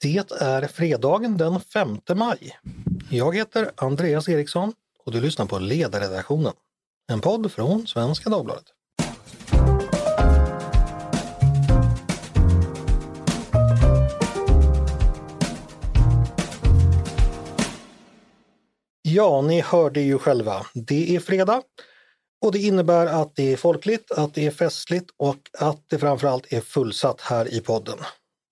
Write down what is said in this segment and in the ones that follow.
Det är fredagen den 5 maj. Jag heter Andreas Eriksson och du lyssnar på Ledarredaktionen. En podd från Svenska Dagbladet. Ja, ni hörde ju själva. Det är fredag och det innebär att det är folkligt, att det är festligt och att det framförallt är fullsatt här i podden.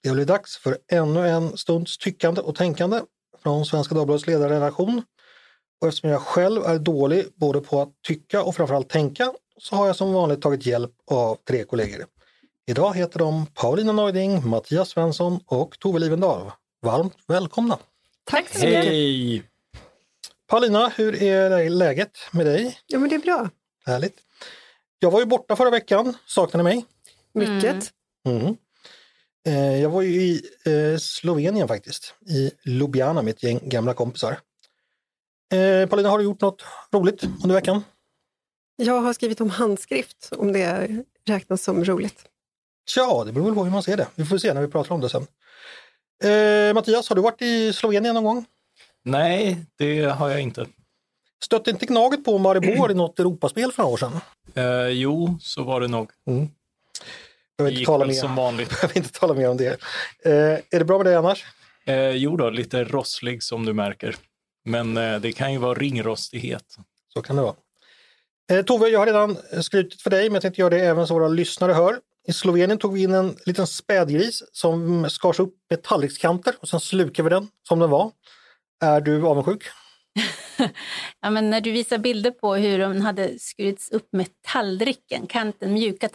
Det blir dags för ännu en stunds tyckande och tänkande från Svenska Dagbladets ledarredaktion. Och eftersom jag själv är dålig både på att tycka och framförallt tänka så har jag som vanligt tagit hjälp av tre kollegor. Idag heter de Paulina Neuding, Mattias Svensson och Tove Livendal. Varmt välkomna! Tack så mycket! Hej! Paulina, hur är läget med dig? Ja, men det är bra. Härligt. Jag var ju borta förra veckan, saknade ni mig? Mycket. Mm. Eh, jag var ju i eh, Slovenien faktiskt, i Ljubljana med ett gäng gamla kompisar. Eh, Paulina, har du gjort något roligt under veckan? Jag har skrivit om handskrift, om det räknas som roligt. Tja, det beror väl på hur man ser det. Vi får se när vi pratar om det sen. Eh, Mattias, har du varit i Slovenien någon gång? Nej, det har jag inte. Stötte inte Gnaget på Maribor i något Europaspel för några år sedan? Eh, jo, så var det nog. Mm. Det Behöver inte, tala mer. som vanligt. Behöver inte tala mer om det. Eh, är det bra med dig annars? Eh, jo då, lite rosslig som du märker. Men eh, det kan ju vara ringrostighet. Så kan det vara. Eh, Tove, jag har redan skrutit för dig, men jag tänkte göra det även så våra lyssnare hör. I Slovenien tog vi in en liten spädgris som skars upp med tallrikskanter och sen slukade vi den som den var. Är du avundsjuk? Ja, men när du visar bilder på hur den hade skurits upp med tallriken, kanten, mjuka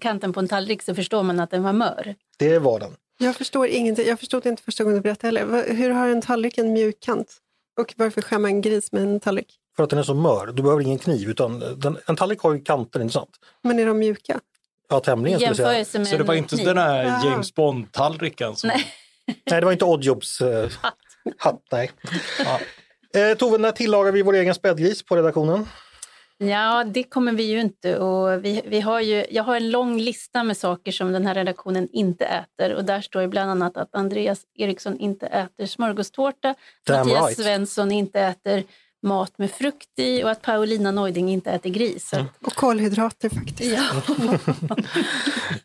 kanten på en tallrik, så förstår man att den var mör. Det var den. Jag förstår ingenting. Jag förstod inte första gången du berättade heller. Hur har en tallrik en mjuk kant? Och varför skär man en gris med en tallrik? För att den är så mör. Du behöver ingen kniv utan den, en tallrik har ju kanter, inte sant? Men är de mjuka? Ja, tämligen skulle jag säga. Så det var inte kniv. den här Ah. James Bond-tallriken? Som... Nej. Nej, det var inte Oddjobs eh, hatt. Nej. Ja. Eh, Tove, när tillagar vi vår egen spädgris på redaktionen? Ja, det kommer vi ju inte. Och vi, vi har ju, jag har en lång lista med saker som den här redaktionen inte äter. Och där står ju bland annat att Andreas Eriksson inte äter smörgåstårta, Damn Mattias right. Svensson inte äter mat med frukt i och att Paulina Neuding inte äter gris. Att- Och kolhydrater faktiskt. ja.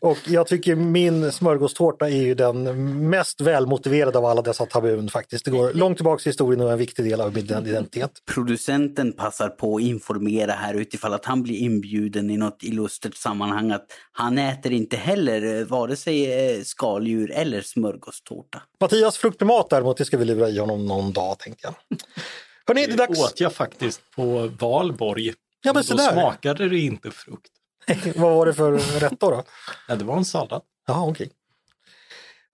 Och jag tycker min smörgåstårta är ju den mest välmotiverade av alla dessa tabun faktiskt. Det går långt tillbaka i historien och är en viktig del av min identitet. producenten passar på att informera här utifall att han blir inbjuden i något illustert sammanhang att han äter inte heller eh, vare sig eh, skaldjur eller smörgåstårta. Mattias fruktprimat däremot, det ska vi lura i honom någon dag tänkte jag. Hörrni, det är Det dags. åt jag faktiskt på valborg. Ja, men Då sådär. smakade det inte frukt. Vad var det för rätt då? då? Nej, det var en sallad. Jaha, okej.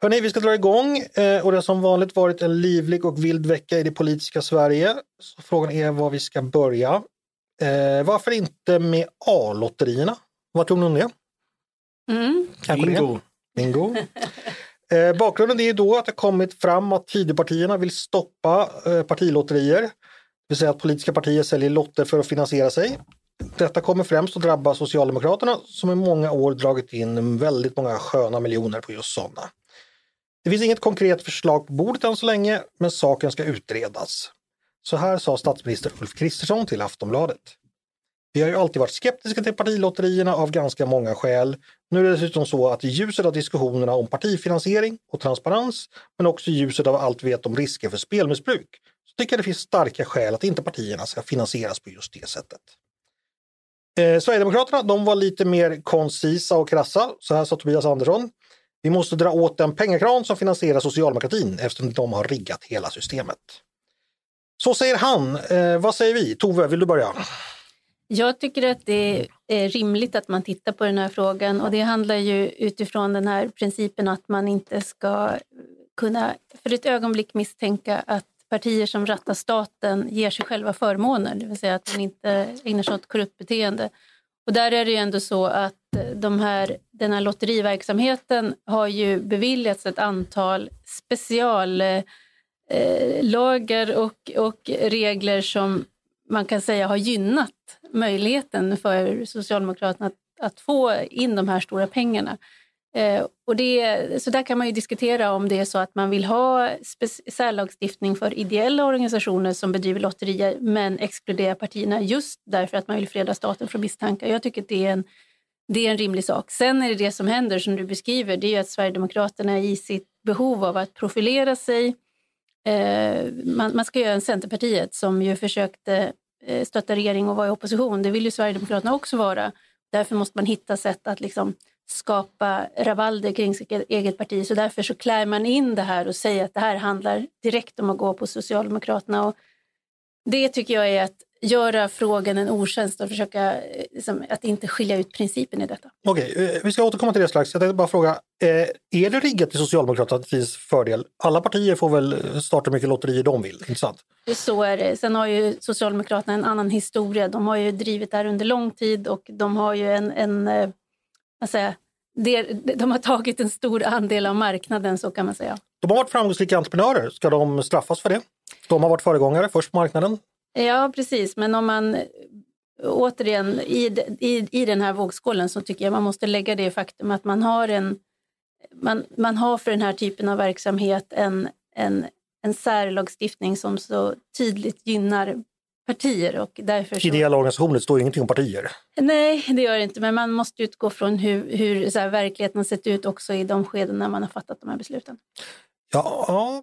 Hörni, vi ska dra igång eh, och det har som vanligt varit en livlig och vild vecka i det politiska Sverige. Så frågan är var vi ska börja. Eh, varför inte med A-lotterierna? Vad tror ni om det? Mm. Kanske det? Bingo. Eh, bakgrunden är ju då att det kommit fram att Tidöpartierna vill stoppa eh, partilotterier. Det vill säga att politiska partier säljer lotter för att finansiera sig. Detta kommer främst att drabba Socialdemokraterna som i många år dragit in väldigt många sköna miljoner på just sådana. Det finns inget konkret förslag på bordet än så länge, men saken ska utredas. Så här sa statsminister Ulf Kristersson till Aftonbladet. Vi har ju alltid varit skeptiska till partilotterierna av ganska många skäl. Nu är det dessutom så att i ljuset av diskussionerna om partifinansiering och transparens, men också i ljuset av allt vi vet om risker för spelmissbruk, så tycker jag det finns starka skäl att inte partierna ska finansieras på just det sättet. Eh, Sverigedemokraterna de var lite mer koncisa och krassa. Så här sa Tobias Andersson. Vi måste dra åt den pengakran som finansierar socialdemokratin eftersom de har riggat hela systemet. Så säger han. Eh, vad säger vi? Tove, vill du börja? Jag tycker att det är rimligt att man tittar på den här frågan och det handlar ju utifrån den här principen att man inte ska kunna för ett ögonblick misstänka att partier som rattar staten ger sig själva förmåner, det vill säga att man inte ägnar sig åt korrupt beteende. Och där är det ju ändå så att de här, den här lotteriverksamheten har ju beviljats ett antal speciallagar eh, och, och regler som man kan säga har gynnat möjligheten för Socialdemokraterna att, att få in de här stora pengarna. Eh, och det, så där kan man ju diskutera om det är så att man vill ha särlagstiftning för ideella organisationer som bedriver lotterier men exkludera partierna just därför att man vill freda staten från misstankar. Jag tycker att det är en, det är en rimlig sak. Sen är det det som händer som du beskriver, det är ju att Sverigedemokraterna i sitt behov av att profilera sig eh, man, man, ska göra en Centerpartiet som ju försökte Eh, stötta regering och vara i opposition. Det vill ju Sverigedemokraterna också vara. Därför måste man hitta sätt att liksom skapa rabalder kring sitt e- eget parti. Så därför så klär man in det här och säger att det här handlar direkt om att gå på Socialdemokraterna. Och det tycker jag är att göra frågan en otjänst och försöka liksom, att inte skilja ut principen i detta. Okej, okay, eh, vi ska återkomma till det strax. Jag tänkte bara fråga, eh, är det riggat till Socialdemokraternas fördel? Alla partier får väl starta mycket lotterier de vill, inte sant? Så är det. Sen har ju Socialdemokraterna en annan historia. De har ju drivit det här under lång tid och de har ju en, en eh, vad säger, de har tagit en stor andel av marknaden, så kan man säga. De har varit framgångsrika entreprenörer. Ska de straffas för det? De har varit föregångare först på marknaden. Ja, precis. Men om man återigen i, i, i den här vågskålen så tycker jag man måste lägga det faktum att man har en man, man har för den här typen av verksamhet en, en, en särlagstiftning som så tydligt gynnar partier. Och därför så... Ideella organisationer står ingenting om partier. Nej, det gör det inte, men man måste utgå från hur, hur så här, verkligheten har sett ut också i de skeden när man har fattat de här besluten. Ja.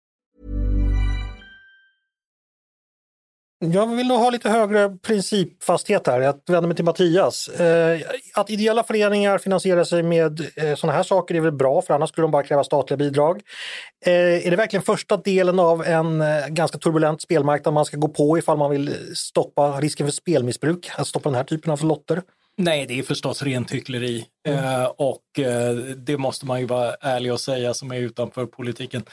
Jag vill nog ha lite högre principfasthet här. Jag vänder mig till Mattias. Eh, att ideella föreningar finansierar sig med eh, sådana här saker är väl bra, för annars skulle de bara kräva statliga bidrag. Eh, är det verkligen första delen av en ganska turbulent spelmarknad man ska gå på ifall man vill stoppa risken för spelmissbruk, att stoppa den här typen av lotter? Nej, det är förstås rent hyckleri mm. och det måste man ju vara ärlig och säga som är utanför politiken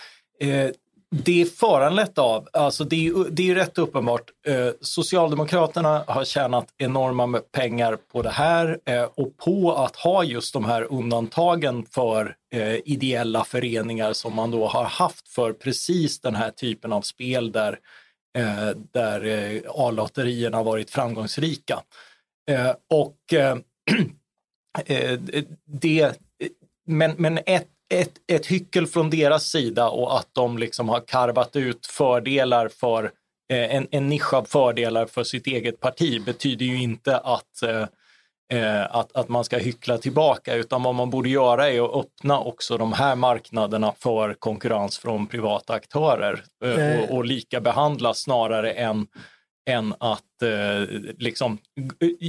det är föranlett av, alltså det är, det är rätt uppenbart, eh, Socialdemokraterna har tjänat enorma pengar på det här eh, och på att ha just de här undantagen för eh, ideella föreningar som man då har haft för precis den här typen av spel där, eh, där eh, A-lotterierna har varit framgångsrika. Eh, och eh, eh, det, eh, men, men ett ett, ett hyckel från deras sida och att de liksom har karvat ut fördelar för eh, en, en nisch av fördelar för sitt eget parti betyder ju inte att, eh, eh, att, att man ska hyckla tillbaka, utan vad man borde göra är att öppna också de här marknaderna för konkurrens från privata aktörer eh, och, och lika behandla snarare än än att eh, liksom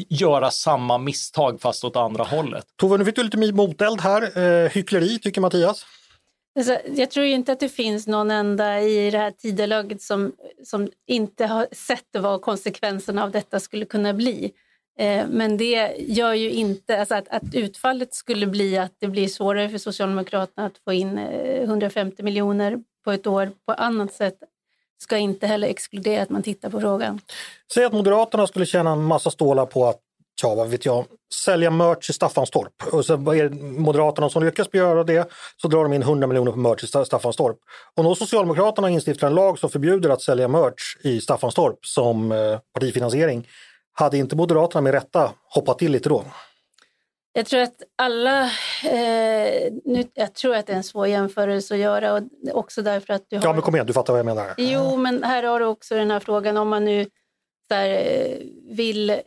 göra samma misstag fast åt andra hållet. Tove, nu fick du lite moteld här. Eh, hyckleri, tycker Mattias? Alltså, jag tror inte att det finns någon enda i det här tidelaget som, som inte har sett vad konsekvenserna av detta skulle kunna bli. Eh, men det gör ju inte, alltså att, att, utfallet skulle bli att det blir svårare för Socialdemokraterna att få in 150 eh, miljoner på ett år på annat sätt ska inte heller exkludera att man tittar på frågan. Säg att Moderaterna skulle tjäna en massa stålar på att ja, vad vet jag, sälja merch i Staffanstorp. Och så är Moderaterna som lyckas göra det så drar de in 100 miljoner på merch i Staffanstorp. Och då Socialdemokraterna instiftar en lag som förbjuder att sälja merch i Staffanstorp som eh, partifinansiering. Hade inte Moderaterna med rätta hoppat till lite då? Jag tror att alla, eh, nu, jag tror att det är en svår jämförelse att göra och också därför att du har... Ja men kom igen, du fattar vad jag menar. Jo, men här har du också den här frågan om man nu så här, eh, vill eh,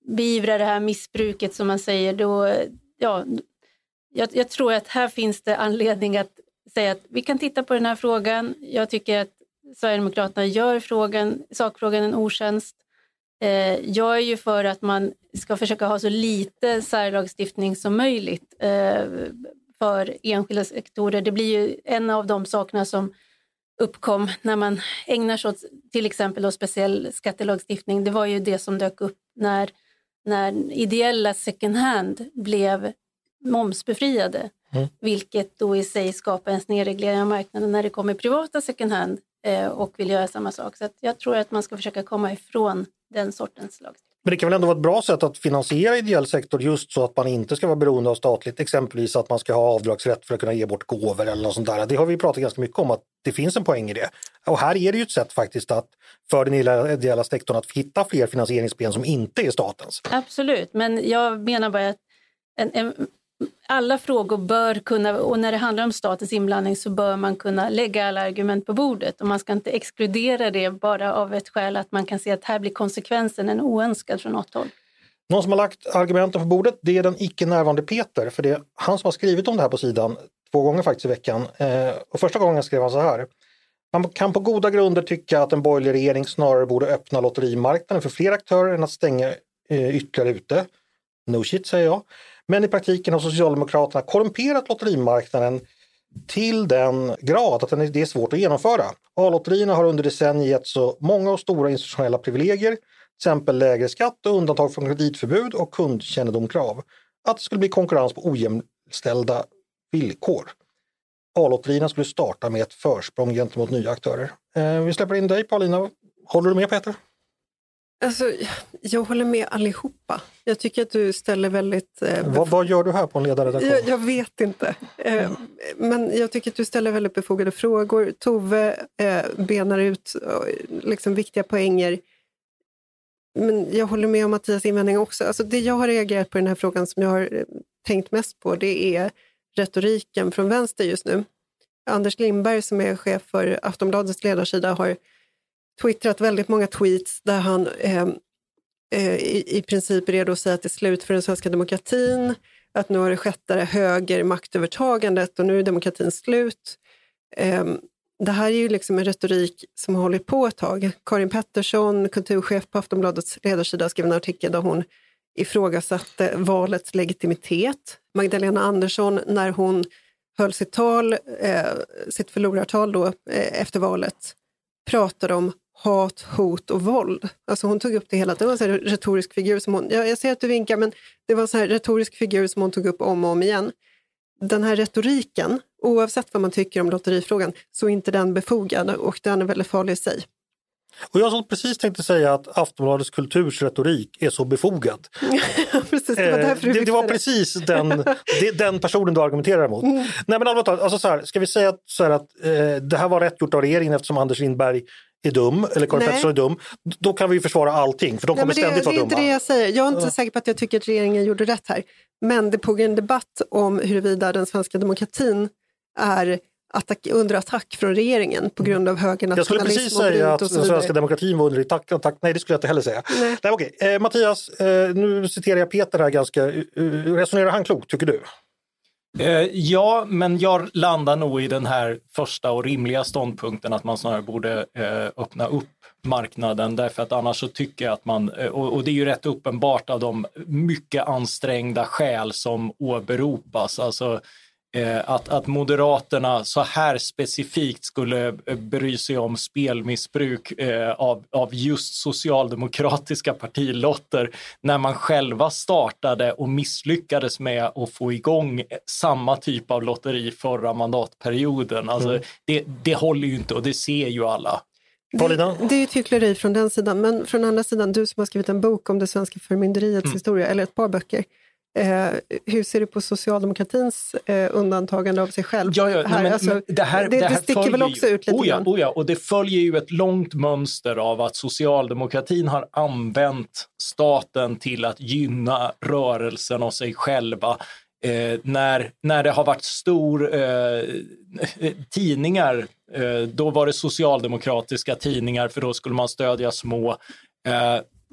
beivra det här missbruket som man säger, då, ja, jag, jag, tror att här finns det anledning att säga att vi kan titta på den här frågan. Jag tycker att Sverigedemokraterna gör frågan, sakfrågan en otjänst. Eh, jag är ju för att man ska försöka ha så lite särlagstiftning som möjligt eh, för enskilda sektorer. Det blir ju en av de sakerna som uppkom när man ägnar sig åt till exempel då speciell skattelagstiftning. Det var ju det som dök upp när när ideella second hand blev momsbefriade, Mm. vilket då i sig skapar en snedreglering av marknaden när det kommer privata second hand eh, och vill göra samma sak. Så jag tror att man ska försöka komma ifrån den sortens lagstiftning. Men det kan väl ändå vara ett bra sätt att finansiera ideell sektor just så att man inte ska vara beroende av statligt, exempelvis att man ska ha avdragsrätt för att kunna ge bort gåvor eller något sånt där. Det har vi pratat ganska mycket om att det finns en poäng i det. Och här är det ju ett sätt faktiskt att för den ideella sektorn att hitta fler finansieringsben som inte är statens. Absolut, men jag menar bara att en, en, alla frågor bör kunna, och när det handlar om statens inblandning så bör man kunna lägga alla argument på bordet och man ska inte exkludera det bara av ett skäl att man kan se att här blir konsekvensen en oönskad från något håll. Någon som har lagt argumenten på bordet det är den icke närvarande Peter, för det är han som har skrivit om det här på sidan två gånger faktiskt i veckan. Eh, och första gången skrev han så här. Man kan på goda grunder tycka att en borgerlig regering snarare borde öppna lotterimarknaden för fler aktörer än att stänga eh, ytterligare ute. No shit säger jag. Men i praktiken har Socialdemokraterna korrumperat lotterimarknaden till den grad att det är svårt att genomföra. A-lotterierna har under decennier gett så många och stora institutionella privilegier, till exempel lägre skatt och undantag från kreditförbud och kundkännedomkrav, att det skulle bli konkurrens på ojämställda villkor. A-lotterierna skulle starta med ett försprång gentemot nya aktörer. Eh, vi släpper in dig Paulina. Håller du med Peter? Alltså, jag håller med allihopa. Jag tycker att du ställer väldigt... Eh, vad, vad, gör du här på en ledarredaktion? Jag, jag vet inte. Eh, men jag tycker att du ställer väldigt befogade frågor. Tove eh, benar ut eh, liksom viktiga poänger. Men jag håller med om Mattias invändning också. Alltså, det jag har reagerat på i den här frågan som jag har eh, tänkt mest på det är retoriken från vänster just nu. Anders Lindberg som är chef för Aftonbladets ledarsida har twittrat väldigt många tweets där han eh, eh, i, i princip är redo att säga att det är slut för den svenska demokratin, att nu har det skett det höger maktövertagandet och nu är demokratin slut. Eh, det här är ju liksom en retorik som har hållit på ett tag. Karin Pettersson, kulturchef på Aftonbladets ledarsida, skrev en artikel där hon ifrågasatte valets legitimitet. Magdalena Andersson, när hon höll sitt tal, eh, sitt förlorartal då, eh, efter valet, pratade om hat, hot och våld. Alltså hon tog upp det hela. Det var en retorisk figur som hon, jag, jag ser att du vinkar, men det var en här retorisk figur som hon tog upp om och om igen. Den här retoriken, oavsett vad man tycker om lotterifrågan, så är inte den befogad och den är väldigt farlig i sig. Och jag precis tänkte säga att Aftonbladets kultursretorik är så befogad. precis, det, var eh, det, det var precis den, den personen du argumenterar emot. Mm. Nej men allvarligt alltså så här, ska vi säga att, så att eh, det här var rätt gjort av regeringen eftersom Anders Lindberg är dum, eller Karin Pettersson är dum, då kan vi försvara allting för de kommer Nej, det, ständigt vara dumma. Det är inte det jag säger. Jag är inte ja. säker på att jag tycker att regeringen gjorde rätt här. Men det pågår en debatt om huruvida den svenska demokratin är attack, under attack från regeringen på grund av högernationalism. Jag skulle precis säga att den svenska demokratin var under attack, attack. Nej, det skulle jag inte heller säga. Nej. Nej, okej. Eh, Mattias, eh, nu citerar jag Peter här ganska. Uh, resonerar han klokt, tycker du? Eh, ja, men jag landar nog i den här första och rimliga ståndpunkten att man snarare borde eh, öppna upp marknaden. Därför att annars så tycker jag att man, eh, och, det är ju rätt uppenbart av de mycket ansträngda skäl som åberopas, alltså att, att Moderaterna så här specifikt skulle eh, bry sig om spelmissbruk eh, av, av just socialdemokratiska partilotter när man själva startade och misslyckades med att få igång samma typ av lotteri förra mandatperioden. Alltså, mm. det, det håller ju inte och det ser ju alla. Det, det, är ju hyckleri från den sidan, men från andra sidan, du som har skrivit en bok om det svenska förmynderiets mm. historia, eller ett par böcker, Eh, hur ser du på socialdemokratins eh, undantagande av sig själv? Ja, ja, nej, men, alltså, det, här, det, det, det sticker väl också ju, ut lite oh ja? Oh ja, och det följer ju ett långt mönster av att socialdemokratin har använt staten till att gynna rörelsen och sig själva. Eh, när, när det har varit stor eh, tidningar, eh, då var det socialdemokratiska tidningar för då skulle man stödja små.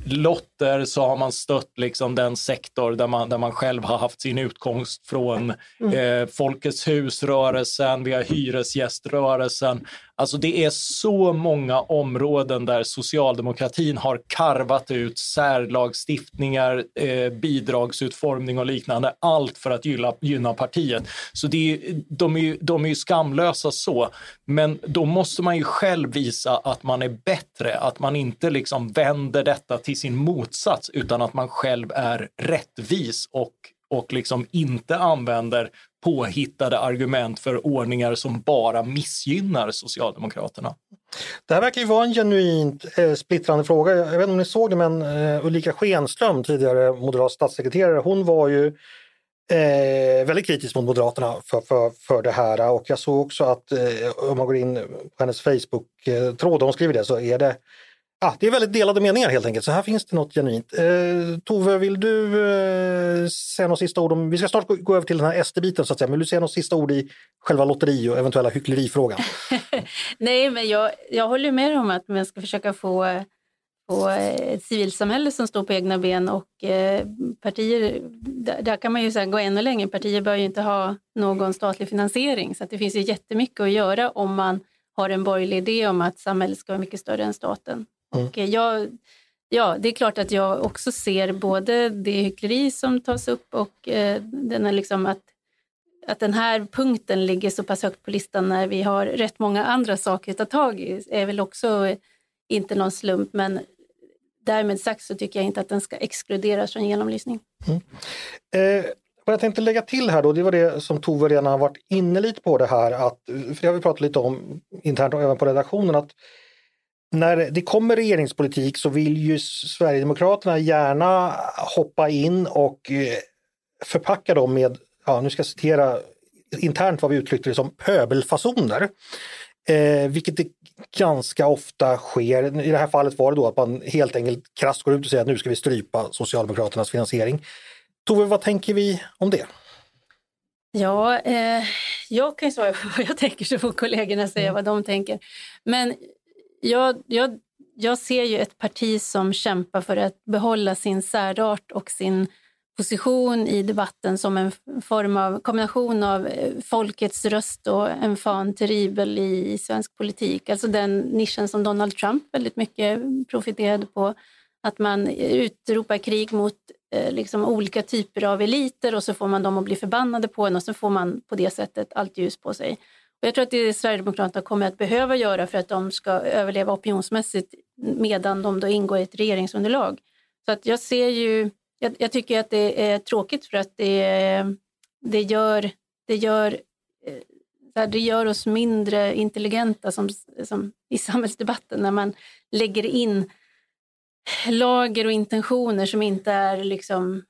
Lotter så har man stött liksom den sektor där man, där man själv har haft sin utkomst från mm. eh, Folkets husrörelsen, vi har hyresgäströrelsen. Alltså det är så många områden där socialdemokratin har karvat ut särlagstiftningar, eh, bidragsutformning och liknande, allt för att gynna, gynna partiet. Så det är, de, är de är ju skamlösa så, men då måste man ju själv visa att man är bättre, att man inte liksom vänder detta till sin motsats utan att man själv är rättvis och, och liksom inte använder påhittade argument för ordningar som bara missgynnar Socialdemokraterna. Det här verkar ju vara en genuint eh, splittrande fråga. Jag vet inte om ni såg det, men eh, Ulrika Schenström, tidigare moderat statssekreterare, hon var ju eh, väldigt kritisk mot Moderaterna för, för, för det här. Och jag såg också att eh, om man går in på hennes Facebook-tråd, eh, hon skriver det, så är det Ja, det är väldigt delade meningar helt enkelt, så här finns det något genuint. Eh, Tove, vill du eh, säga något sista ord om, vi ska snart gå, gå över till den här SD-biten så att säga, men vill du säga något sista ord i själva lotteri och eventuella hycklerifrågan? Nej, men jag, jag håller med om att man ska försöka få, få eh, ett civilsamhälle som står på egna ben och eh, partier, där, där, kan man ju gå ännu längre, partier bör ju inte ha någon statlig finansiering så att det finns ju jättemycket att göra om man har en borgerlig idé om att samhället ska vara mycket större än staten. Mm. Och jag, ja, det är klart att jag också ser både det hyckleri som tas upp och eh, den är liksom att, att den här punkten ligger så pass högt på listan när vi har rätt många andra saker att ta tag i är väl också inte någon slump, men därmed sagt så tycker jag inte att den ska exkluderas från genomlysning. Mm. Eh, vad jag tänkte lägga till här då, det var det som Tove redan har varit inne lite på det här, att, för det har vi pratat lite om internt och även på redaktionen, att när det kommer regeringspolitik så vill ju Sverigedemokraterna gärna hoppa in och eh, förpacka dem med, ja nu ska jag citera internt vad vi uttryckte det som pöbelfasoner. Eh, vilket det ganska ofta sker. I det här fallet var det då att man helt enkelt krasst går ut och säger att nu ska vi strypa Socialdemokraternas finansiering. Tove, vad tänker vi om det? Ja, eh, jag kan ju svara på vad jag tänker så får kollegorna säga mm. vad de tänker. Men jag, jag, jag ser ju ett parti som kämpar för att behålla sin särart och sin position i debatten som en form av kombination av eh, folkets röst och en fan terribel i svensk politik. Alltså den nischen som Donald Trump väldigt mycket profiterade på. Att man utropar krig mot eh, liksom olika typer av eliter och så får man dem att bli förbannade på en och så får man på det sättet allt ljus på sig. Och jag tror att det är Sverigedemokraterna kommer att behöva göra för att de ska överleva opinionsmässigt medan de då ingår i ett regeringsunderlag. Så att jag ser ju, jag, jag tycker att det är tråkigt för att det, det, gör, det, gör, eh, det gör oss mindre intelligenta som, som i samhällsdebatten när man lägger in lager och intentioner som inte är liksom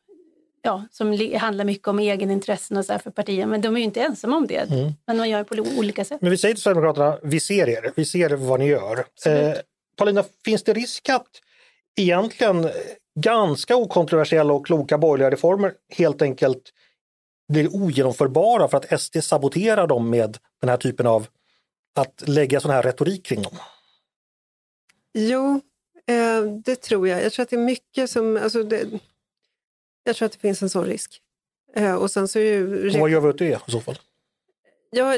ja, som handlar mycket om egenintressen och så för partier. Men de är ju inte ensamma om det. Mm. Men man gör på olika sätt. Men vi säger till Sverigedemokraterna, vi ser er, vi ser vad ni gör. Eh, Paulina, finns det risk att egentligen ganska okontroversiella och kloka borgerliga reformer helt enkelt blir ogenomförbara för att SD saboterar dem med den här typen av att lägga sån här retorik kring dem? Jo, eh, det tror jag. Jag tror att det är mycket som... Alltså det, jag tror att det finns en sån risk. Eh, och sen så är ju... Och vad gör vi åt det i så fall? Ja,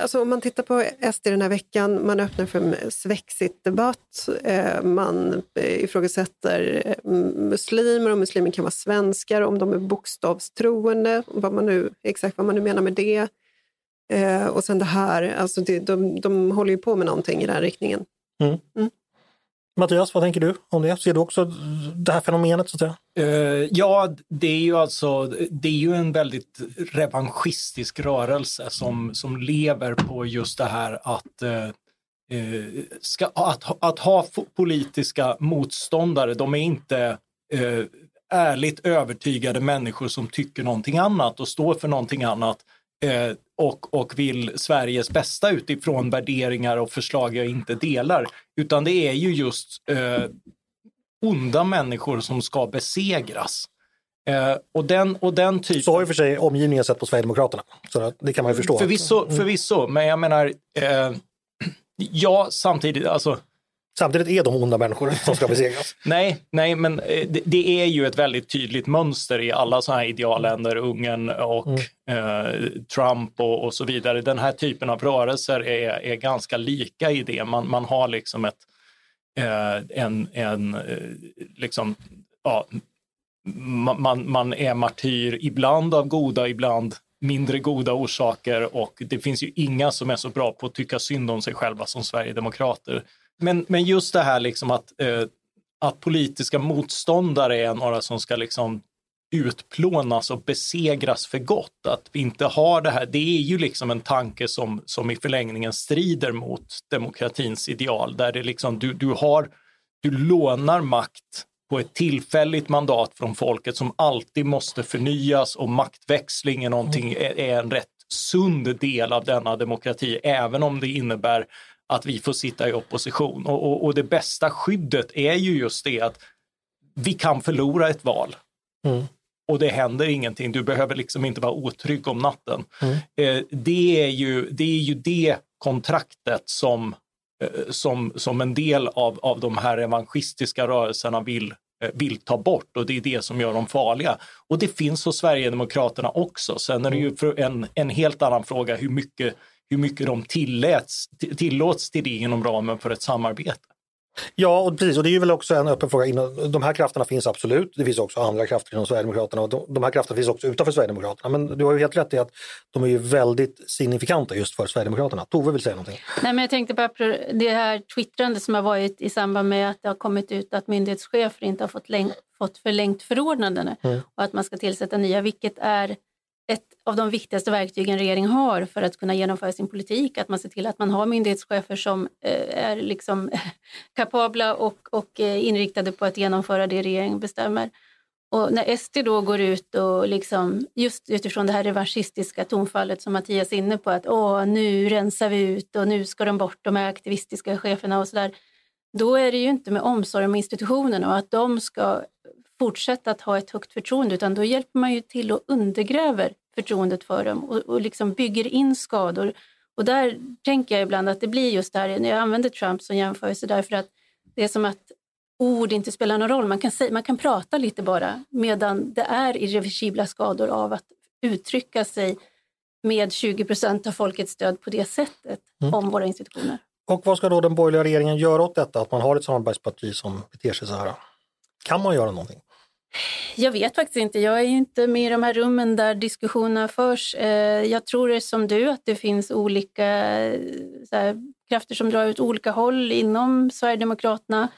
alltså om man tittar på SD den här veckan, man öppnar för en svexit-debatt, eh, man ifrågasätter eh, muslimer, om muslimer kan vara svenskar, om de är bokstavstroende, vad man nu, exakt vad man nu menar med det. Och sen det här, alltså det, de, de håller ju på med någonting i den riktningen. Mm. Mm. Mattias, vad tänker du om det? Ser du också det här fenomenet? Så att säga? Uh, ja, det är ju alltså det är ju en väldigt revanschistisk rörelse som, som lever på just det här att uh, ska, att, att ha politiska motståndare, de är inte uh, ärligt övertygade människor som tycker någonting annat och står för någonting annat eh, och, och vill Sveriges bästa utifrån värderingar och förslag jag inte delar. Utan det är ju just eh, onda människor som ska besegras. Eh, och den, och den typen... Så har ju för sig omgivningen sett på Sverigedemokraterna. Så det kan man ju förstå. Förvisso, förvisso men jag menar, eh, ja samtidigt, alltså Samtidigt är de onda människor som ska besegras. nej, nej, men eh, det, det, är ju ett väldigt tydligt mönster i alla sådana här idealländer, Ungern och mm. eh, Trump och, och, så vidare. Den här typen av rörelser är, är ganska lika i det. Man, man har liksom ett, eh, en, en eh, liksom, ja, man, man är martyr ibland av goda, ibland mindre goda orsaker och det finns ju inga som är så bra på att tycka synd om sig själva som sverigedemokrater. Men, men just det här liksom att eh, att politiska motståndare är några som ska liksom utplånas och besegras för gott. Att vi inte har det här, det är ju liksom en tanke som, som i förlängningen strider mot demokratins ideal, där det liksom, du, du, har, du lånar makt på ett tillfälligt mandat från folket som alltid måste förnyas och maktväxling är, någonting, är, är en rätt sund del av denna demokrati, även om det innebär att vi får sitta i opposition. Och, och, och det bästa skyddet är ju just det att vi kan förlora ett val. Mm och det händer ingenting. Du behöver liksom inte vara otrygg om natten. Mm. Eh, det, är ju, det är ju det kontraktet som, eh, som, som en del av, av de här evangelistiska rörelserna vill, eh, vill ta bort och det är det som gör dem farliga. Och det finns hos Sverigedemokraterna också. Sen är det ju mm. en, en helt annan fråga hur mycket, hur mycket de tilläts, tillåts till det inom ramen för ett samarbete. Ja, och precis. Och det är väl också en öppen fråga. De här krafterna finns absolut. Det finns också andra krafter inom Sverigedemokraterna och de här krafterna finns också utanför Sverigedemokraterna. Men du har ju helt rätt i att de är ju väldigt signifikanta just för Sverigedemokraterna. Tove vill säga någonting. Nej, men jag tänkte på det här twittrande som har varit i samband med att det har kommit ut att myndighetschefer inte har fått, fått förlängt förordnandena mm. och att man ska tillsätta nya, vilket är av de viktigaste verktygen regeringen har för att kunna genomföra sin politik. Att man ser till att man har myndighetschefer som eh, är liksom kapabla och, och eh, inriktade på att genomföra det regeringen bestämmer. Och när SD då går ut och liksom, just utifrån det här revanschistiska tonfallet som Mattias är inne på, att Åh, nu rensar vi ut och nu ska de bort, de här aktivistiska cheferna och sådär. Då är det ju inte med omsorg om institutionerna och att de ska fortsätta att ha ett högt förtroende utan då hjälper man ju till och undergräver förtroendet för dem och, och liksom bygger in skador. Och där tänker jag ibland att det blir just det här, jag använder Trump som jämförelse därför att det är som att ord inte spelar någon roll. Man kan, säga, man kan prata lite bara medan det är irreversibla skador av att uttrycka sig med 20 procent av folkets stöd på det sättet mm. om våra institutioner. Och vad ska då den borgerliga regeringen göra åt detta, att man har ett samarbetsparti som beter sig så här? Kan man göra någonting? Jag vet faktiskt inte. Jag är inte med i de här rummen där diskussionerna förs. Eh, jag tror det som du att det finns olika eh, här, krafter som drar ut olika håll inom Sverigedemokraterna.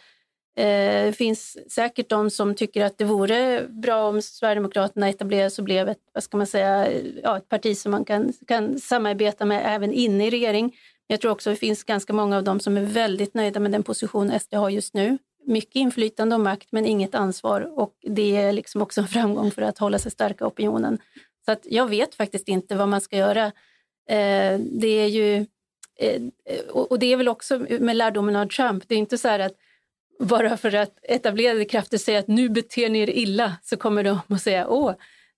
Eh, det finns säkert de som tycker att det vore bra om Sverigedemokraterna etablerades och blev ett, vad ska man säga, ja, ett parti som man kan, kan samarbeta med även inne i regering. Jag tror också att det finns ganska många av dem som är väldigt nöjda med den position SD har just nu mycket inflytande och makt men inget ansvar och det är liksom också en framgång för att hålla sig starka opinionen. Så att jag vet faktiskt inte vad man ska göra. Eh, det är ju, eh, och det är väl också med lärdomen av Trump, det är inte så här att bara för att etablerade krafter säger att nu beter ni er illa så kommer de att säga åh,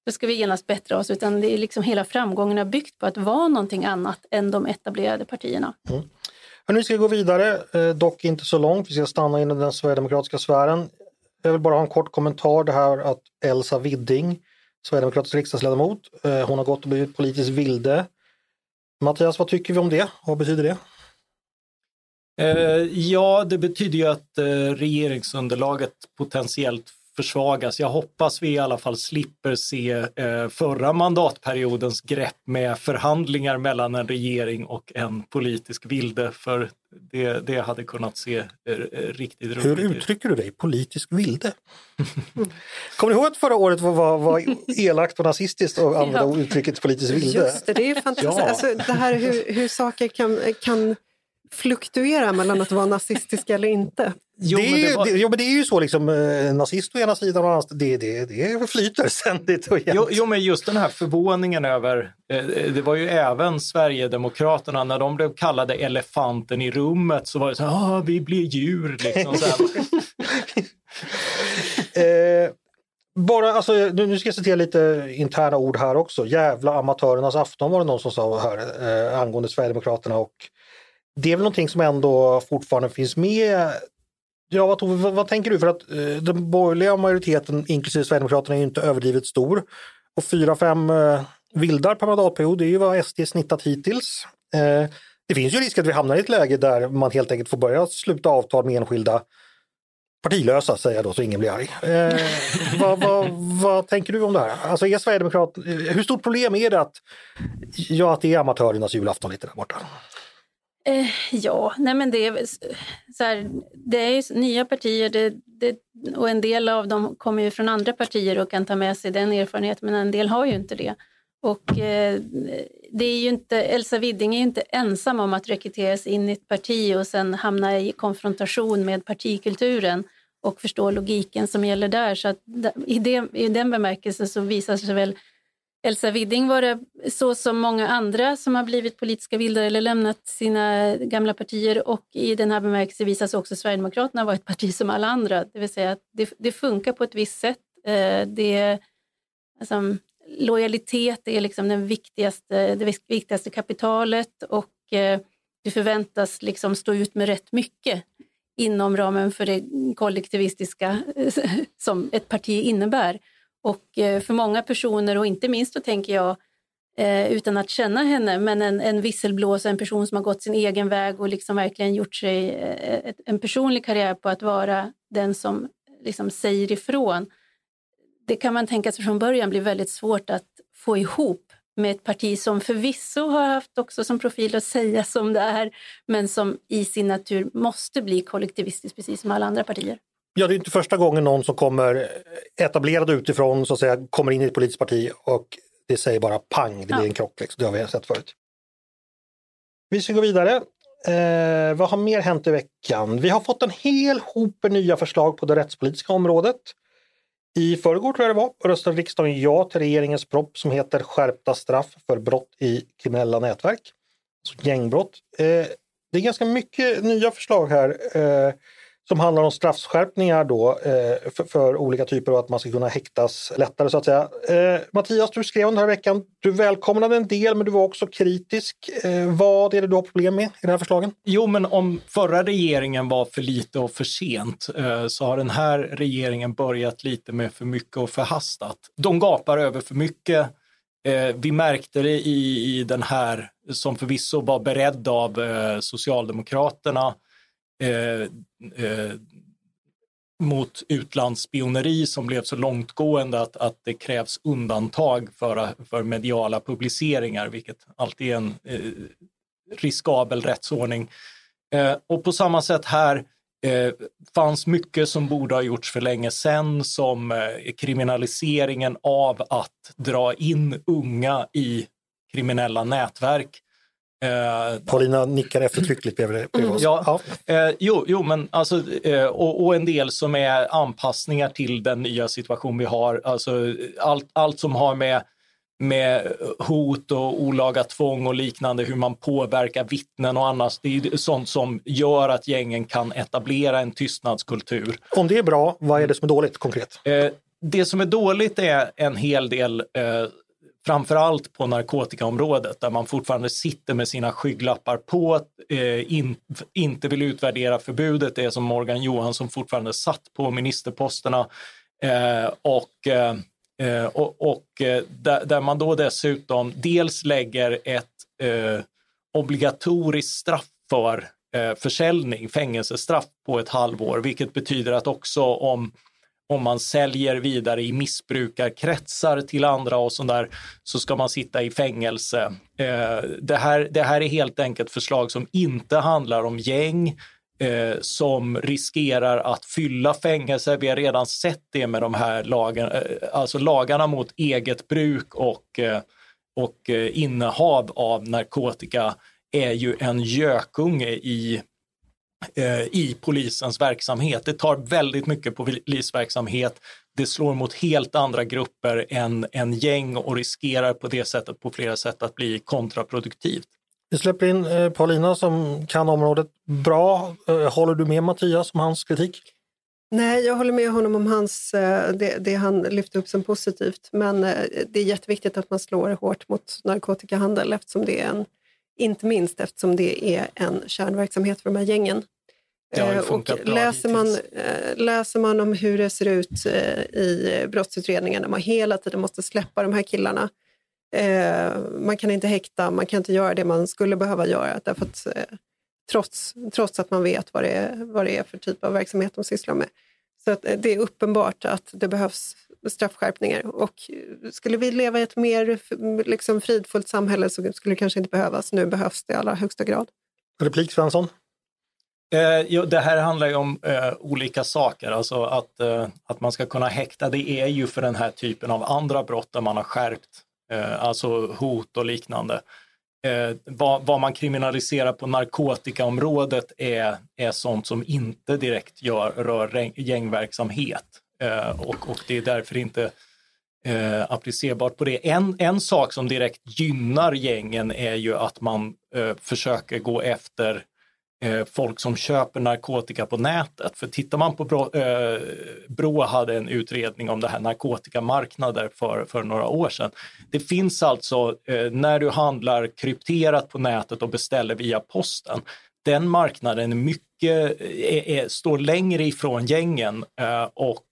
då ska vi genast bättra oss, utan det är liksom hela framgången byggt på att vara någonting annat än de etablerade partierna. Mm. Nu ska vi gå vidare, eh, dock inte så långt. Vi ska stanna inom den sverigedemokratiska sfären. Jag vill bara ha en kort kommentar det här att Elsa Widding, sverigedemokratisk riksdagsledamot, eh, hon har gått och blivit politisk vilde. Mattias, vad tycker vi om det? Vad betyder det? Eh, ja, det betyder ju att regeringsunderlaget potentiellt försvagas. Jag hoppas vi i alla fall slipper se eh, förra mandatperiodens grepp med förhandlingar mellan en regering och en politisk vilde, för det, det hade kunnat se eh, riktigt roligt ut. Hur uttrycker du dig? Politisk vilde? Kommer du ihåg att förra året var, var, var elakt och nazistiskt att använda ja. uttrycket politisk vilde? Just det, det är fantastiskt. Ja. Alltså, det här hur, hur saker kan, kan fluktuera mellan att vara nazistisk eller inte. Jo, det, är, det, var... det, jo, men det är ju så, liksom, eh, nazist å ena sidan och det, det, det flyter ständigt och jo, jo, men just den här förvåningen över, eh, det var ju även Sverigedemokraterna, när de blev kallade elefanten i rummet så var det så här, ah, vi blir djur. Liksom, eh, bara, alltså, nu ska jag citera lite interna ord här också. Jävla amatörernas afton var det någon som sa här eh, angående Sverigedemokraterna och det är väl någonting som ändå fortfarande finns med. Ja, vad, vad, vad tänker du? För att eh, den borgerliga majoriteten, inklusive Sverigedemokraterna, är ju inte överdrivet stor. Och fyra, fem eh, vildar per mandatperiod, det är ju vad SD snittat hittills. Eh, det finns ju risk att vi hamnar i ett läge där man helt enkelt får börja sluta avtal med enskilda partilösa, säger jag då så ingen blir arg. Eh, vad, vad, vad, tänker du om det här? Alltså är Sverigedemokrat, hur stort problem är det att, ja, att det är amatörernas julafton lite där borta? Eh, ja, nej men det är, så här, det är ju nya partier det, det, och en del av dem kommer ju från andra partier och kan ta med sig den erfarenheten, men en del har ju inte det. Och eh, det är ju inte, Elsa Widding är ju inte ensam om att rekryteras in i ett parti och sen hamna i konfrontation med partikulturen och förstå logiken som gäller där. Så att i, det, i den bemärkelsen så visar sig väl Elsa Widding vara så som många andra som har blivit politiska vildare eller lämnat sina gamla partier och i den här bemärkelsen visar sig också Sverigedemokraterna vara ett parti som alla andra. Det vill säga att det, det funkar på ett visst sätt. Eh, det, alltså, lojalitet är liksom den viktigaste, det viktigaste kapitalet och eh, du förväntas liksom stå ut med rätt mycket inom ramen för det kollektivistiska eh, som ett parti innebär. Och eh, för många personer, och inte minst då tänker jag eh, utan att känna henne, men en, en visselblåsare, en person som har gått sin egen väg och liksom verkligen gjort sig eh, en personlig karriär på att vara den som liksom säger ifrån det kan man tänka sig från början blir väldigt svårt att få ihop med ett parti som förvisso har haft också som profil att säga som det är, men som i sin natur måste bli kollektivistiskt precis som alla andra partier. Ja, det är inte första gången någon som kommer etablerad utifrån så att säga kommer in i ett politiskt parti och det säger bara pang, det blir ja. en krock. Liksom. Det har vi sett förut. Vi ska gå vidare. Eh, vad har mer hänt i veckan? Vi har fått en hel hop nya förslag på det rättspolitiska området. I förrgår tror jag det var röstade riksdagen ja till regeringens propp som heter skärpta straff för brott i kriminella nätverk. Alltså gängbrott. Eh, det är ganska mycket nya förslag här. Eh, som handlar om straffskärpningar då eh, för, för, olika typer av att man ska kunna häktas lättare så att säga. Eh, Mattias, du skrev den här veckan. Du välkomnade en del men du var också kritisk. Eh, vad är det du har problem med i de här förslagen? Jo, men om förra regeringen var för lite och för sent eh, så har den här regeringen börjat lite med för mycket och förhastat. De gapar över för mycket. Eh, vi märkte det i, i den här som förvisso var beredd av eh, Socialdemokraterna Eh, eh, mot utlandsspioneri som blev så långtgående att, att det krävs undantag för, för mediala publiceringar, vilket alltid är en eh, riskabel rättsordning. Eh, och på samma sätt här eh, fanns mycket som borde ha gjorts för länge sedan som eh, kriminaliseringen av att dra in unga i kriminella nätverk Eh, Paulina nickar eftertryckligt bredvid, bredvid oss. Ja, ja. Eh, jo, jo, men alltså, eh, och, och, en del som är anpassningar till den nya situation vi har. Alltså, allt, allt som har med, med hot och olaga tvång och liknande, hur man påverkar vittnen och annat. Det är sånt som gör att gängen kan etablera en tystnadskultur. Om det är bra, vad är det som är dåligt konkret? Eh, det som är dåligt är en hel del eh, framförallt på narkotikaområdet där man fortfarande sitter med sina skygglappar på, eh, in, inte vill utvärdera förbudet. Det är som Morgan Johansson fortfarande satt på ministerposterna eh, och, eh, eh och, och eh, där, där, man då dessutom dels lägger ett eh, obligatoriskt straff för eh, försäljning, fängelsestraff på ett halvår, vilket betyder att också om om man säljer vidare i missbrukarkretsar till andra och sådär så ska man sitta i fängelse. Eh, det, här, det här är helt enkelt förslag som inte handlar om gäng, eh, som riskerar att fylla fängelser. Vi har redan sett det med de här lagarna, eh, alltså lagarna mot eget bruk och, eh, och innehav av narkotika är ju en gökunge i i polisens verksamhet. Det tar väldigt mycket på polisverksamhet. Det slår mot helt andra grupper än, än gäng och riskerar på det sättet på flera sätt att bli kontraproduktivt. Vi släpper in eh, Paulina som kan området bra. Eh, håller du med Mattias om hans kritik? Nej, jag håller med honom om hans, det, det han lyfte upp som positivt. Men det är jätteviktigt att man slår hårt mot narkotikahandel eftersom det är en inte minst eftersom det är en kärnverksamhet för de här gängen. Eh, och läser man, eh, läser man om hur det ser ut eh, i brottsutredningen, där man hela tiden måste släppa de här killarna. Man kan inte häkta, man kan inte göra det man skulle behöva göra, därför att, trots, trots att man vet vad det, är, vad det är för typ av verksamhet de sysslar med. Så att det är uppenbart att det behövs straffskärpningar. Och skulle vi leva i ett mer liksom, fridfullt samhälle så skulle det kanske inte behövas. Nu behövs det i allra högsta grad. Replik Svensson? Eh, jo, det här handlar ju om eh, olika saker, alltså att, eh, att man ska kunna häkta, det är ju för den här typen av andra brott där man har skärpt, eh, alltså hot och liknande. Eh, vad, vad, man kriminaliserar på narkotikaområdet är, är sånt som inte direkt gör, rör gängverksamhet eh, Eh, och, och det är därför inte eh, applicerbart på det. En, en sak som direkt gynnar gängen är ju att man eh, försöker gå efter eh, folk som köper narkotika på nätet. För tittar man på Brå, eh, Brå hade en utredning om det här narkotikamarknader för, för några år sedan. Det finns alltså eh, när du handlar krypterat på nätet och beställer via posten, den marknaden är mycket, är, är, eh, eh, eh, står längre ifrån gängen eh, och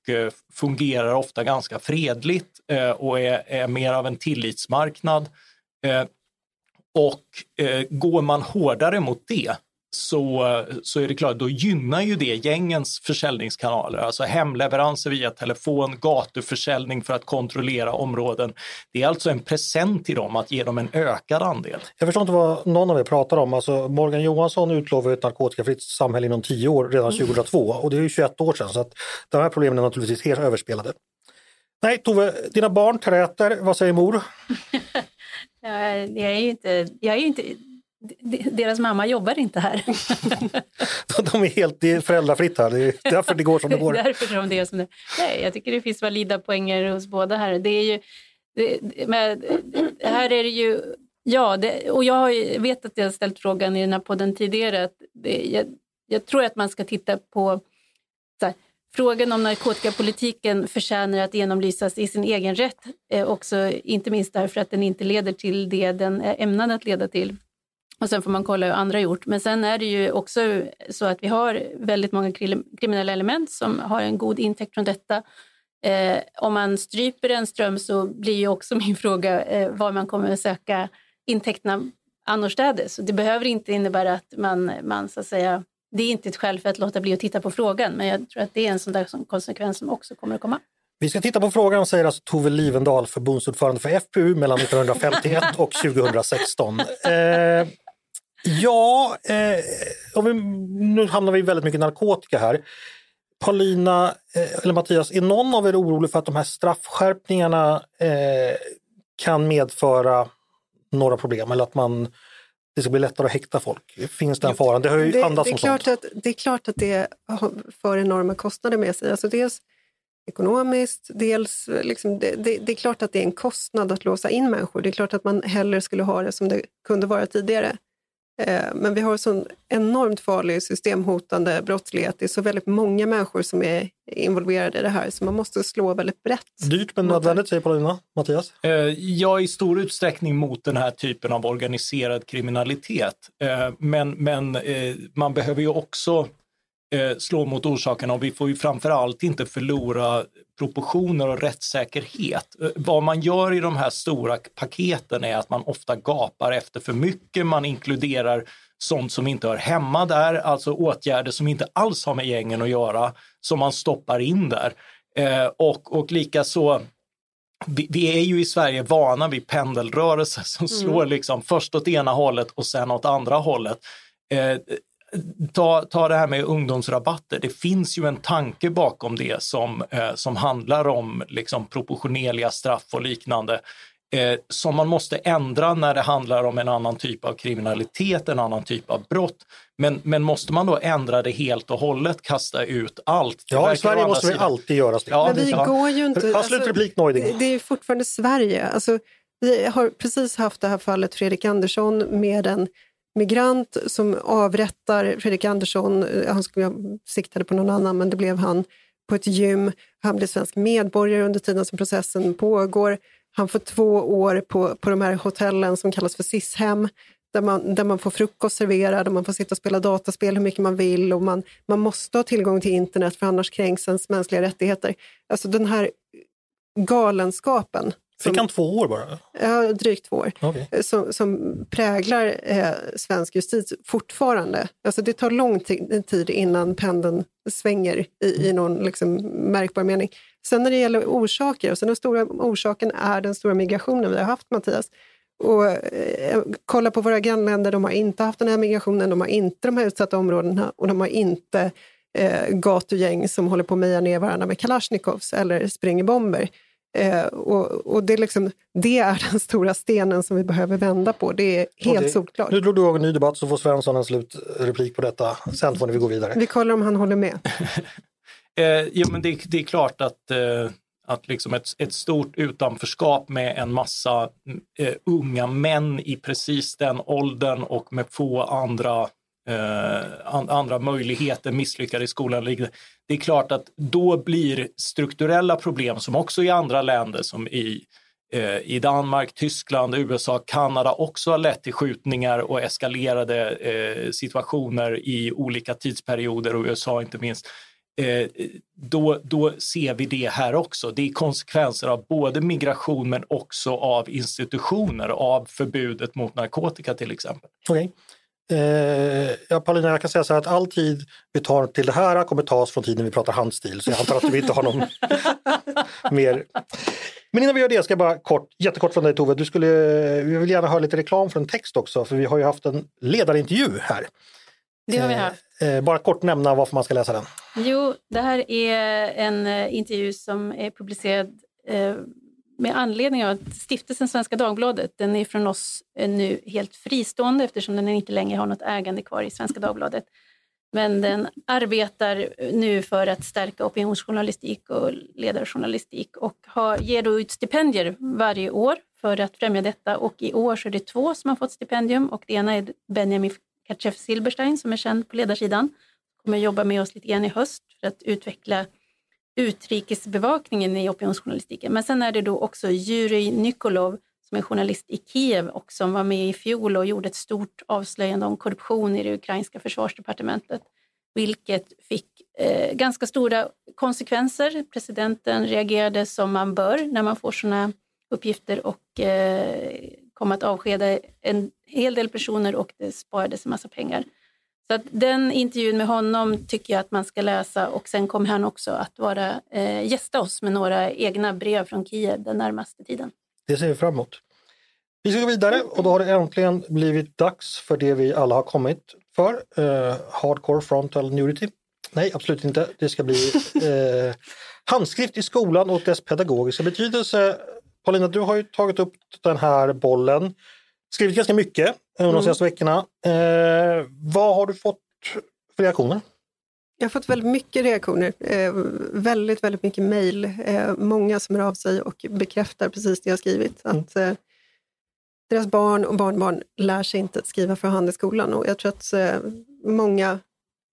fungerar ofta ganska fredligt eh, och är, är, mer av en tillitsmarknad. Eh, och går man hårdare mot det så, så är det klart, då gynnar ju det gängens försäljningskanaler, alltså hemleveranser via telefon, gatuförsäljning för att kontrollera områden. Det är alltså en present till dem att ge dem en ökad andel. Jag förstår inte vad någon av er pratar om. Alltså Morgan Johansson utlovade ett narkotikafritt samhälle inom tio år redan 2002 och det är ju 21 år sedan så att de här problemen är naturligtvis helt överspelade. Nej, Tove, dina barn träter, vad säger mor? jag, är ju inte, jag är inte deras mamma jobbar inte här. De är helt det är föräldrafritt här, det är därför det går som det går. därför som det är som det Nej, Jag tycker det finns valida poänger hos båda här. Det är ju, det, men, här är det ju, ja, det, och jag vet att jag har ställt frågan i den här podden tidigare, att det, jag, jag tror att man ska titta på här, Frågan om narkotikapolitiken förtjänar att genomlysas i sin egen rätt, eh, också inte minst därför att den inte leder till det den är ämnad att leda till. Och sen får man kolla hur andra gjort. Men sen är det ju också så att vi har väldigt många kriminella element som har en god intäkt från detta. Eh, om man stryper en ström så blir ju också min fråga eh, var man kommer att söka intäkterna annorstädes. det behöver inte innebära att man, man så att säga, det är inte ett skäl för att låta bli att titta på frågan, men jag tror att det är en sån där konsekvens som också kommer att komma. Vi ska titta på frågan, säger alltså Tove Livendal, förbundsordförande för FPU mellan 1951 och 2016. Eh, Ja, eh, vi, nu hamnar vi väldigt mycket narkotika här. Paulina eh, eller Mattias, är någon av er orolig för att de här straffskärpningarna eh, kan medföra några problem eller att man det ska bli lättare att häkta folk? Finns den faran? Det har ju det, andats det är klart sånt. Att, det är klart att det för enorma kostnader med sig. Alltså dels ekonomiskt, dels liksom, det, det, det, är klart att det är en kostnad att låsa in människor. Det är klart att man hellre skulle ha det som det kunde vara tidigare. Eh, men vi har sån enormt farlig systemhotande brottslighet. Det är så väldigt många människor som är involverade i det här så man måste slå väldigt brett. Dyrt men nödvändigt säger Paulina. Mattias? Eh, jag är i stor utsträckning mot den här typen av organiserad kriminalitet. Eh, men men man behöver ju också slå mot orsakerna och vi får ju framförallt inte förlora proportioner och rättssäkerhet. Eh, vad man gör i de här stora paketen är att man ofta gapar efter för mycket. Man inkluderar sånt som inte hör hemma där, alltså åtgärder som inte alls har med gängen att göra, som man stoppar in där. Eh, och, och likaså vi, vi, är ju i Sverige vana vid pendelrörelser som mm. slår liksom först åt ena hållet och sen åt andra hållet. Eh, ta, ta det här med ungdomsrabatter. Det finns ju en tanke bakom det som, eh, som handlar om liksom, proportionerliga straff och liknande eh, som man måste ändra när det handlar om en annan typ av kriminalitet, en annan typ av brott. Men, men måste man då ändra det helt och hållet, kasta ut allt? Ja, i Sverige måste vi alltid göra det. Ja, men vi ja. går ju inte... Alltså, replik, Neuding. Det är fortfarande Sverige. Alltså, vi har precis haft det här fallet Fredrik Andersson med en migrant som avrättar Fredrik Andersson. Eh, han skulle siktade på någon annan, men det blev han på ett gym. Han blir svensk medborgare under tiden som processen pågår. Han får två år på, på de här hotellen som kallas för SIS-hem där man, där man får frukost serverad och man får sitta och spela dataspel hur mycket man vill och man, man måste ha tillgång till internet för annars kränks ens mänskliga rättigheter. Alltså den här galenskapen Fick han två år bara? Ja, drygt två år. Okay. Eh, som, som, präglar eh, svensk justitie fortfarande. Alltså det tar lång tid innan pendeln svänger i, i någon liksom, märkbar mening. Sen när det gäller orsaker, så den stora orsaken är den stora migrationen vi har haft, Mattias. och eh, kolla på våra grannländer, de har inte haft den här migrationen, de har inte de här utsatta områdena och de har inte eh, gatugäng som håller på att meja ner varandra med kalasjnikovs eller spränger bomber. Eh, och, och det, är liksom, det är den stora stenen som vi behöver vända på. Det är helt Okej. solklart. Nu drog du igång en ny debatt så får Svensson en slutreplik på detta. Sen får ni gå vidare. Vi kollar om han håller med. Eh, jo, men det, det är klart att, eh, att liksom ett, ett stort utanförskap med en massa eh, unga män i precis den åldern och med få andra, eh, andra möjligheter, misslyckade i skolan. Det är klart att då blir strukturella problem som också i andra länder som i eh, i Danmark, Tyskland, USA, Kanada också har lett till skjutningar och eskalerade eh, situationer i olika tidsperioder och USA inte minst. Eh, då, då ser vi det här också. Det är konsekvenser av både migration men också av institutioner, av förbudet mot narkotika till exempel. Okej. Eh, ja, Paulina, jag kan säga så här att all tid vi tar till det här kommer tas från tiden vi pratar handstil. Så jag antar att vi inte har någon mer. Men innan vi gör det ska jag bara kort, jättekort från dig Tove. Du skulle, vi vill gärna höra lite reklam för en text också för vi har ju haft en ledarintervju här. Det har vi haft. Eh, bara kort nämna varför man ska läsa den. Jo, det här är en eh, intervju som är publicerad eh, med anledning av att stiftelsen Svenska Dagbladet, den är från oss eh, nu helt fristående eftersom den inte längre har något ägande kvar i Svenska Dagbladet. Men den arbetar nu för att stärka opinionsjournalistik och ledarjournalistik och har, ger då ut stipendier varje år för att främja detta. Och i år så är det två som har fått stipendium och det ena är Benjamin Katchef Silberstein som är känd på ledarsidan. Kommer jobba med oss lite grann i höst för att utveckla utrikesbevakningen i opinionsjournalistiken. Men sen är det då också Jurij Nikolov som är journalist i Kiev och som var med i fjol och gjorde ett stort avslöjande om korruption i det ukrainska försvarsdepartementet, vilket fick eh, ganska stora konsekvenser. Presidenten reagerade som man bör när man får sådana uppgifter och eh, kom att avskeda en hel del personer och det sparades en massa pengar. Så att den intervjun med honom tycker jag att man ska läsa och sen kommer han också att vara eh, gästa oss med några egna brev från Kiev den närmaste tiden. Det ser vi fram emot. Vi ska gå vidare och då har det äntligen blivit dags för det vi alla har kommit för. Eh, hardcore frontal nudity. Nej, absolut inte. Det ska bli eh, handskrift i skolan och dess pedagogiska betydelse. Paulina, du har ju tagit upp den här bollen. Skrivit ganska mycket under de senaste veckorna. Eh, vad har du fått för reaktioner? Jag har fått väldigt mycket reaktioner, eh, väldigt, väldigt mycket mejl. Eh, många som hör av sig och bekräftar precis det jag skrivit. Att eh, deras barn och barnbarn lär sig inte skriva för hand i skolan. Och jag tror att eh, många,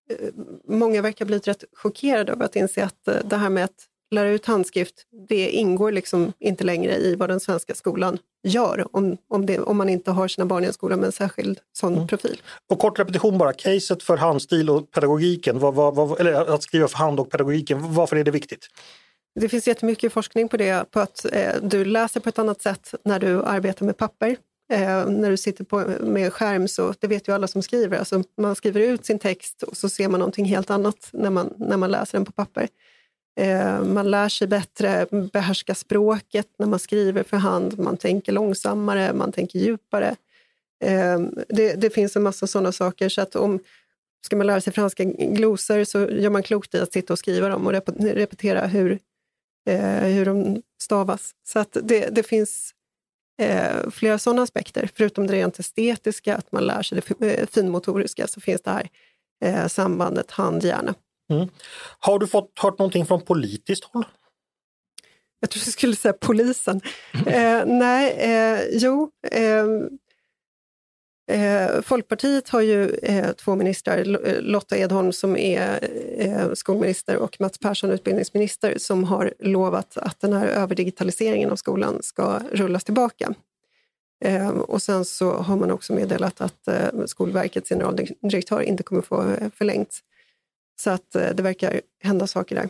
eh, många verkar blivit rätt chockerade över att inse att det här med att lära ut handskrift, det ingår liksom inte längre i vad den svenska skolan gör om, om, det, om man inte har sina barn i en skola med en särskild sån profil. Och kort repetition bara, caset för handstil och pedagogiken, vad, vad, vad, eller att skriva för hand och pedagogiken, varför är det viktigt? Det finns jättemycket forskning på det, på att eh, du läser på ett annat sätt när du arbetar med papper. Eh, när du sitter på, med skärm, så det vet ju alla som skriver, alltså man skriver ut sin text och så ser man någonting helt annat när man, när man läser den på papper. Eh, man lär sig bättre, behärska språket när man skriver för hand, man tänker långsammare, man tänker djupare. Eh, det, det finns en massa sådana saker, så att om ska man lära sig franska glosor så gör man klokt i att sitta och skriva dem och repetera hur, eh, hur de stavas. Så att det, det finns flera sådana aspekter. Förutom det rent estetiska, att man lär sig det finmotoriska, så finns det här sambandet hand-hjärna. Har du fått hört någonting från politiskt håll? Jag tror jag skulle säga polisen. Eh, nej, eh, jo. Eh, eh, Folkpartiet har ju eh, två ministrar, eh, Lotta Edholm som är eh, skolminister och Mats Persson utbildningsminister som har lovat att den här överdigitaliseringen av skolan ska rullas tillbaka. Eh, och sen så har man också meddelat att Skolverkets generaldirektör inte kommer få förlängt. Så att eh, det verkar hända saker där.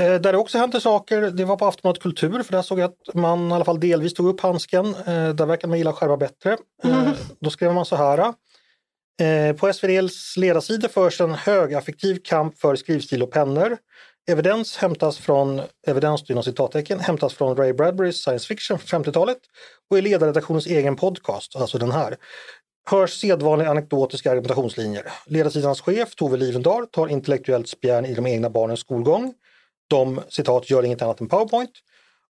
Eh, där det också hände saker, det var på Aftonbladet Kultur, för där såg jag att man i alla fall delvis tog upp handsken. Eh, där verkar man gilla skärva bättre. Eh, då skrev man så här. På SVDs ledarsida förs en högaffektiv kamp för skrivstil och pennor. Evidens hämtas från, evidens inom citattecken, hämtas från Ray Bradburys science fiction från 50-talet och i ledarredaktionens egen podcast, alltså den här, hörs sedvanliga anekdotiska argumentationslinjer. Ledarsidans chef Tove Livendal tar intellektuellt spjärn i de egna barnens skolgång. De, citat, gör inget annat än powerpoint.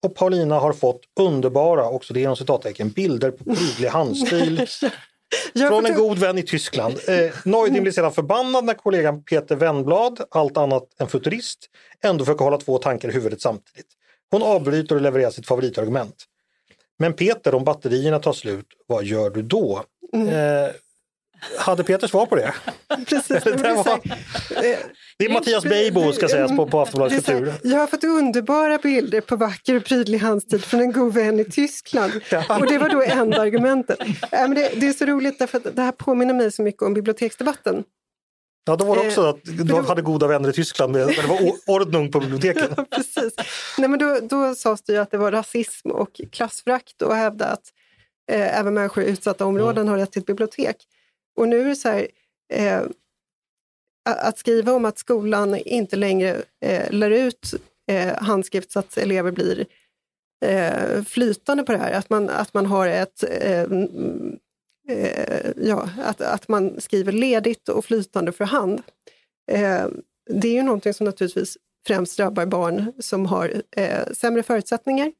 Och Paulina har fått underbara, också det inom citattecken, bilder på prydlig handstil från en god vän i Tyskland. Eh, Neudin blir sedan förbannad när kollegan Peter Wennblad, allt annat än futurist, ändå försöker hålla två tankar i huvudet samtidigt. Hon avbryter och levererar sitt favoritargument. Men Peter, om batterierna tar slut, vad gör du då? Mm. Eh, hade Peter svar på det? Precis, Det var... eh, Det är Mattias Beijbo ska sägas på, på det är Aftonbladets så här, kultur. Jag har fått underbara bilder på vacker och prydlig handstil från en god vän i Tyskland. Och det var då enda argumentet. Äh, men det, det är så roligt därför att det här påminner mig så mycket om biblioteksdebatten. Ja, då var det också Eh, att du hade goda vänner i Tyskland men det var ordnung på biblioteken. Precis. Nej, men då, då sades det ju att det var rasism och klassförakt och hävda att eh, även människor i utsatta områden har rätt till ett bibliotek. Och nu är det så här, eh, att skriva om att skolan inte längre eh, lär ut eh, handskrift så att elever blir eh, flytande på det här, att man, att man har ett eh, mm, eh, ja, att, att man skriver ledigt och flytande för hand. Eh, det är ju någonting som naturligtvis främst drabbar barn som har sämre förutsättningar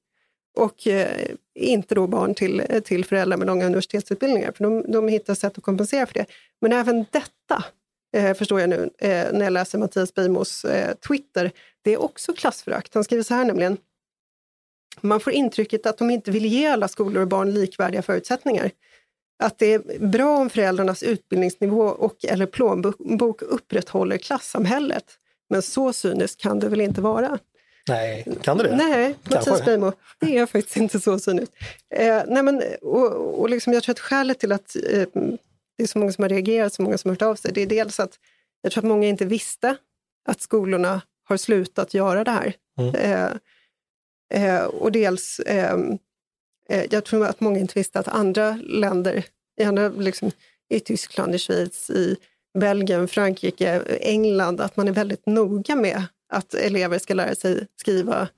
och eh, inte då barn till, till föräldrar med långa universitetsutbildningar, för de, de hittar sätt att kompensera för det. Men även detta, eh, förstår jag nu eh, när jag läser Mattias Bimos eh, Twitter, det är också klassförakt. Han skriver så här nämligen, man får intrycket att de inte vill ge alla skolor och barn likvärdiga förutsättningar. Att det är bra om föräldrarnas utbildningsnivå och eller plånbok upprätthåller klassamhället. Men så cyniskt kan det väl inte vara? Nej, kan du det? Nej. Mattias Beijmo, det är faktiskt inte så cyniskt. Eh, nej men, och, och liksom jag tror att skälet till att eh, det är så många som har reagerat, så många som har hört av sig, det är dels att jag tror att många inte visste att skolorna har slutat göra det här. Mm. Eh, eh, och dels, ehm, eh, jag tror att många inte visste att andra länder, andra, liksom, i Tyskland, i Schweiz, i Belgien, Frankrike, England, att man är väldigt noga med att elever ska lära sig skriva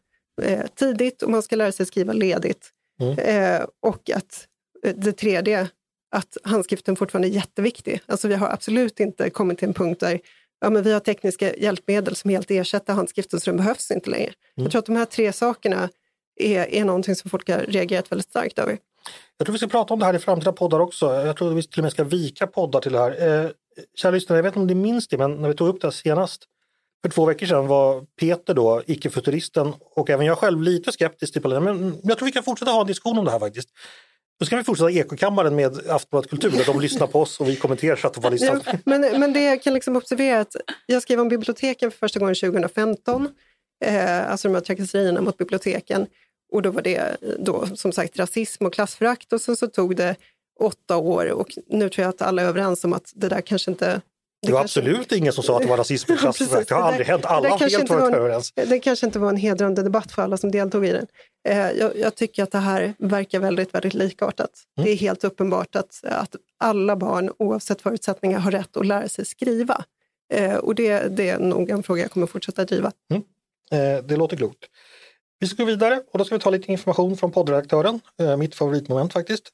eh, tidigt och man ska lära sig skriva ledigt. Mm. Eh, och att eh, det tredje, att handskriften fortfarande är jätteviktig. Alltså vi har absolut inte kommit till en punkt där ja, men vi har tekniska hjälpmedel som helt ersätter handskriften så den behövs inte längre. Jag tror att de här tre sakerna är, är någonting som folk har reagerat väldigt starkt över. Jag tror vi ska prata om det här i framtida poddar också. Jag tror vi till och med ska vika poddar till det här. Eh, kära lyssnare, jag vet inte om ni minns det, men när vi tog upp det här senast för två veckor sedan var Peter då, icke-futuristen och även jag själv lite skeptisk till Paulina. Men jag tror vi kan fortsätta ha en diskussion om det här faktiskt. Då ska vi fortsätta Ekokammaren med Aftonbladet Kultur, där de lyssnar på oss och vi kommenterar så att de får listan. Ja, men, men det jag kan liksom observera att jag skrev om biblioteken för första gången 2015, eh, alltså de här trakasserierna mot biblioteken. Och då var det då, som sagt rasism och klassförakt och sen så tog det åtta år och nu tror jag att alla är överens om att det där kanske inte... Det var kanske- absolut ingen som sa att det var rasism och klassförakt. Det har aldrig hänt. Alla har helt varit var en- överens. Det kanske inte var en hedrande debatt för alla som deltog i den. Eh, jag, jag tycker att det här verkar väldigt, väldigt likartat. Mm. Det är helt uppenbart att, att alla barn, oavsett förutsättningar, har rätt att lära sig skriva. Eh, och det, det är nog en fråga jag kommer fortsätta driva. Eh, det låter klokt. Vi ska gå vidare och då ska vi ta lite information från poddredaktören. Mitt favoritmoment faktiskt.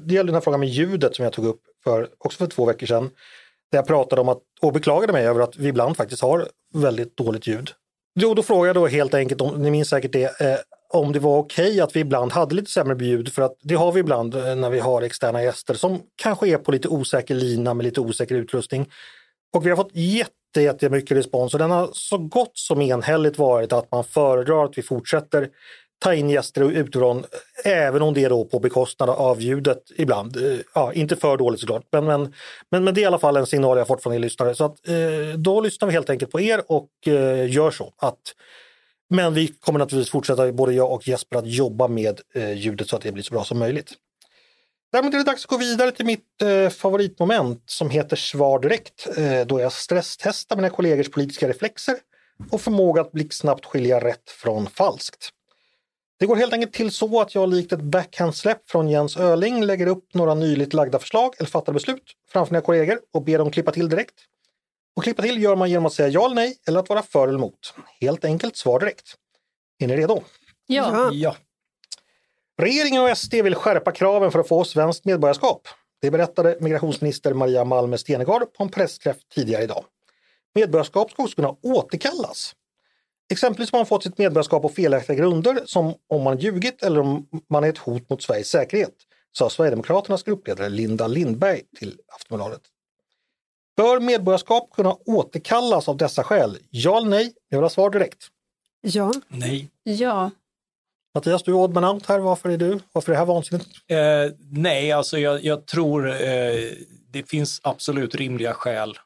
Det gäller den här frågan med ljudet som jag tog upp för, också för två veckor sedan. Där jag pratade om att, och beklagade mig över att vi ibland faktiskt har väldigt dåligt ljud. Jo, då frågade jag då helt enkelt, om, ni minns säkert det, eh, om det var okej att vi ibland hade lite sämre ljud för att det har vi ibland eh, när vi har externa gäster som kanske är på lite osäker lina med lite osäker utrustning. Och vi har fått jätte, jättemycket respons och den har så gott som enhälligt varit att man föredrar att vi fortsätter ta in gäster utifrån, även om det är då på bekostnad av ljudet ibland. Eh, ja, inte för dåligt såklart, men, men, men, men det är i alla fall en signal jag fått från er lyssnare. Så att, eh, då lyssnar vi helt enkelt på er och eh, gör så. att Men vi kommer naturligtvis fortsätta, både jag och Jesper, att jobba med eh, ljudet så att det blir så bra som möjligt. Därmed är det dags att gå vidare till mitt eh, favoritmoment som heter Svar direkt, eh, då jag stresstestar mina kollegors politiska reflexer och förmåga att blixtsnabbt skilja rätt från falskt. Det går helt enkelt till så att jag likt ett backhandsläpp från Jens Öling lägger upp några nyligt lagda förslag eller fattar beslut framför mina kollegor och ber dem klippa till direkt. Och klippa till gör man genom att säga ja eller nej eller att vara för eller emot. Helt enkelt, svar direkt. Är ni redo? Ja. Ja. Regeringen och SD vill skärpa kraven för att få svenskt medborgarskap. Det berättade migrationsminister Maria Malmer Stenergard på en pressträff tidigare idag. Medborgarskap ska också kunna återkallas. Exempelvis om man fått sitt medborgarskap på felaktiga grunder som om man ljugit eller om man är ett hot mot Sveriges säkerhet, sa Sverigedemokraternas gruppledare Linda Lindberg till Aftonbladet. Bör medborgarskap kunna återkallas av dessa skäl? Ja eller nej? Jag vill ha svar direkt. Ja, Nej. ja. Mattias, du är odd man out här. Varför är du? Varför är det här vansinnigt? Eh, nej, alltså jag, jag tror eh, det finns absolut rimliga skäl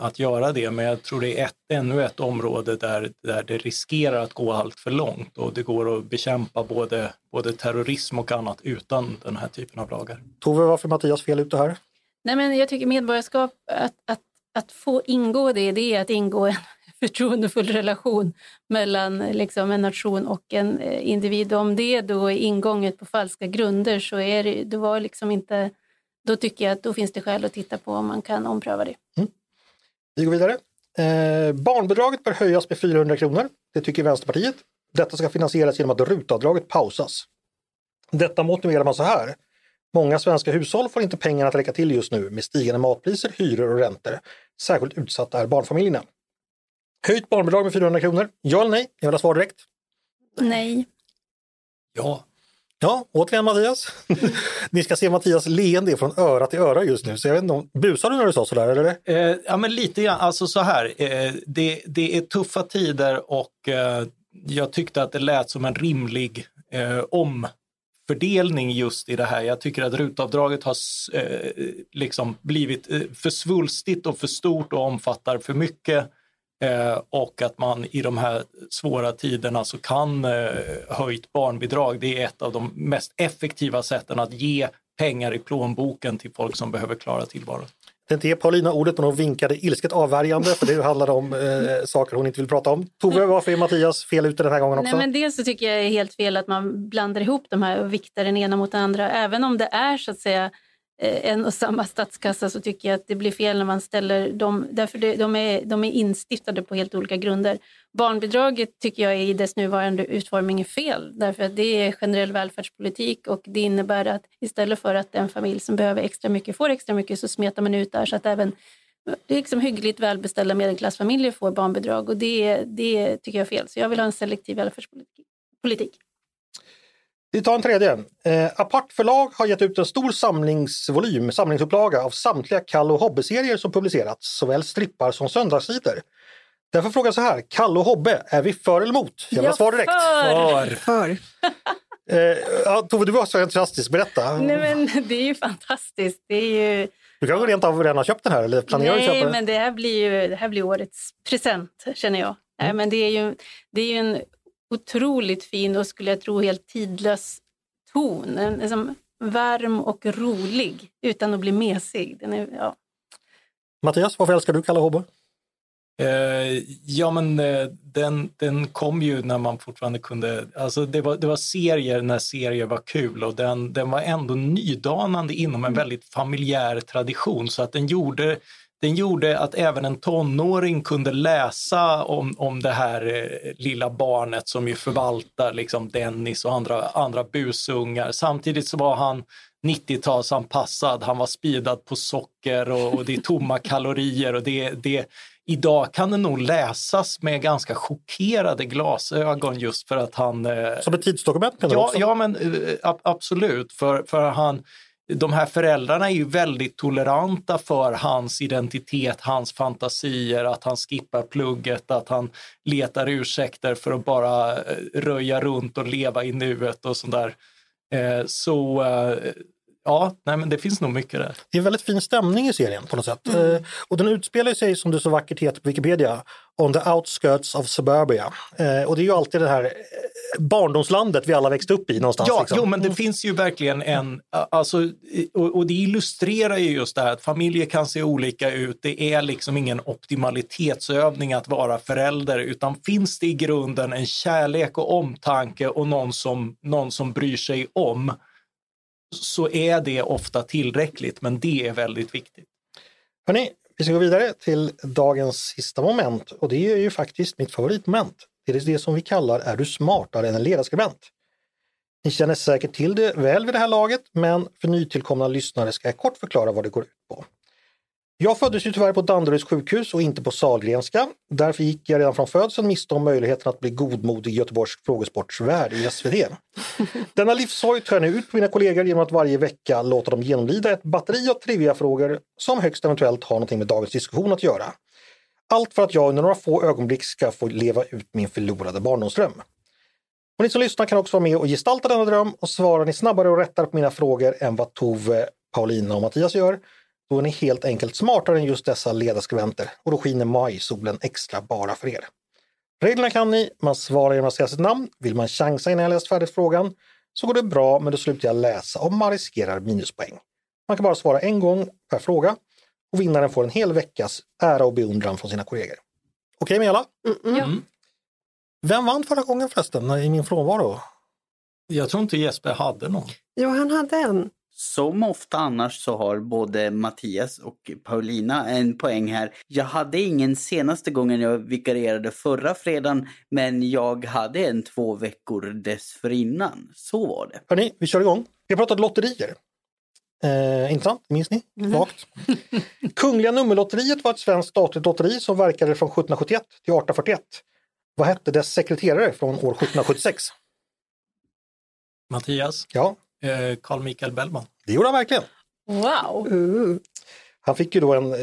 att göra det, men jag tror det är ett, ännu ett område där, där det riskerar att gå allt för långt och det går att bekämpa både, både terrorism och annat utan den här typen av lagar. Tove, varför är Mattias fel ute här? Nej, men jag tycker medborgarskap, att, att, att få ingå det, det är att ingå en förtroendefull relation mellan liksom, en nation och en eh, individ. Om det då är ingånget på falska grunder så är det, det var liksom inte, då tycker jag att då finns det skäl att titta på om man kan ompröva det. Vi går vidare. Eh, barnbidraget bör höjas med 400 kronor. Det tycker Vänsterpartiet. Detta ska finansieras genom att rutavdraget pausas. Detta motiverar man så här. Många svenska hushåll får inte pengarna att räcka till just nu med stigande matpriser, hyror och räntor. Särskilt utsatta är barnfamiljerna. Höjt barnbidrag med 400 kronor. Ja eller nej? Jag vill ha svar direkt. Nej. Ja, Ja, återigen Mattias. Ni ska se Mattias leende från öra till öra just nu. Så jag vet inte om, busar du när du sa sådär eller? Eh, ja, men lite grann. Alltså så här, eh, det, det är tuffa tider och eh, jag tyckte att det lät som en rimlig eh, omfördelning just i det här. Jag tycker att rutavdraget har eh, liksom blivit eh, för svulstigt och för stort och omfattar för mycket. Eh, och att man i de här svåra tiderna så kan eh, höjt barnbidrag, det är ett av de mest effektiva sätten att ge pengar i plånboken till folk som behöver klara tillvaron. Jag tänkte ge Paulina ordet men hon vinkade ilsket avvärjande för det handlade om eh, saker hon inte vill prata om. Tove, varför är Mattias fel ute den här gången också? Nej, men dels så tycker jag är helt fel att man blandar ihop de här och viktar den ena mot den andra. Även om det är så att säga eh, Eh, en och samma statskassa så tycker jag att det blir fel när man ställer dem, därför det, de, är, de är instiftade på helt olika grunder. Barnbidraget tycker jag i dess nuvarande utformning är fel, därför att det är generell välfärdspolitik och det innebär att istället för att en familj som behöver extra mycket får extra mycket så smetar man ut där så att även det är liksom hyggligt välbeställda medelklassfamiljer får barnbidrag och det, det tycker jag är fel. Så jag vill ha en selektiv välfärdspolitik. Politik. Vi tar en tredje. Eh, Apart förlag har gett ut en stor samlingsvolym, samlingsupplaga av samtliga Kalle och Hobbe-serier som publicerats, såväl strippar som söndagssidor. Därför frågar jag så här, Kalle och Hobbe, är vi för eller emot? Jag vill ha svar direkt. för! för. Eh, ja, Tove, du var så entusiastisk, berätta. Nej, men det är ju fantastiskt. Det är ju... Du kanske rent av redan har köpt den här eller planerar att köpa Nej, den? men det här blir ju det här blir årets present, känner jag. Nej, men det är ju det är ju en otroligt fin och skulle jag tro helt tidlös ton. En, liksom varm och rolig utan att bli mesig. Den är, ja. Mattias, varför älskar du Kalle Hobbe? Eh, ja, men eh, den, den kom ju när man fortfarande kunde, alltså det var, det var serier när serier var kul och den, den var ändå nydanande inom en väldigt familjär tradition så att den gjorde, den gjorde att även en tonåring kunde läsa om, om det här eh, lilla barnet som ju förvaltar liksom Dennis och andra, andra busungar. Samtidigt så var han 90-talsanpassad, han var speedad på socker och, och det är tomma kalorier och det, det Idag kan den nog läsas med ganska chockerade glasögon just för att han... eh, Som ett tidsdokument menar du Ja, också? ja men eh, ab- absolut. För, för han, de här föräldrarna är ju väldigt toleranta för hans identitet, hans fantasier, att han skippar plugget, att han letar ursäkter för att bara eh, röja runt och leva i nuet och sådär. Eh, Så eh, ja, nej, men det finns nog mycket där. Det är en väldigt fin stämning i serien på något sätt. Mm. Och den utspelar sig som det så vackert heter på Wikipedia, on the outskirts of suburbia. Eh, och det är ju alltid det här eh, barndomslandet vi alla växte upp i någonstans. Ja, liksom. jo, men det finns ju verkligen en, alltså, och, och det illustrerar ju just det här att familjer kan se olika ut. Det är liksom ingen optimalitetsövning att vara förälder, utan finns det i grunden en kärlek och omtanke och någon som, någon som bryr sig om, så är det ofta tillräckligt, men det är väldigt viktigt. Hörrni, vi ska gå vidare till dagens sista moment och det är ju faktiskt mitt favoritmoment. Det är det som vi kallar Är du smartare än en ledarskribent? Ni känner säkert till det väl vid det här laget, men för nytillkomna lyssnare ska jag kort förklara vad det går ut på. Jag föddes ju tyvärr på Danderyds sjukhus och inte på Sahlgrenska. Därför gick jag redan från födseln miste om möjligheten att bli godmodig i Göteborgs frågesportsvärld i SVT. Denna livshoj tar jag nu ut på mina kollegor genom att varje vecka låta dem genomlida ett batteri av triviafrågor som högst eventuellt har någonting med dagens diskussion att göra. Allt för att jag under några få ögonblick ska få leva ut min förlorade barndomsdröm. Och ni som lyssnar kan också vara med och gestalta denna dröm och svarar ni snabbare och rättare på mina frågor än vad Tove, Paulina och Mattias gör, då är ni helt enkelt smartare än just dessa ledarskribenter och då skiner majsolen extra bara för er. Reglerna kan ni, man svarar genom att säga sitt namn. Vill man chansa innan jag läst färdigt frågan så går det bra, men då slutar jag läsa om man riskerar minuspoäng. Man kan bara svara en gång per fråga och vinnaren får en hel veckas ära och beundran från sina kollegor. Okej med alla? Ja. Vem vann förra gången förresten i min frånvaro? Jag tror inte Jesper hade någon. Jo, han hade en. Som ofta annars så har både Mattias och Paulina en poäng här. Jag hade ingen senaste gången jag vikarierade förra fredagen, men jag hade en två veckor dessförinnan. Så var det. Hörni, vi kör igång. Vi har pratat lotterier. Eh, intressant, minns ni? Vagt. Kungliga nummerlotteriet var ett svenskt statligt lotteri som verkade från 1771 till 1841. Vad hette dess sekreterare från år 1776? Mattias, Ja, Carl Michael Bellman. det gjorde han verkligen. Wow! Uh. Han fick ju då en eh,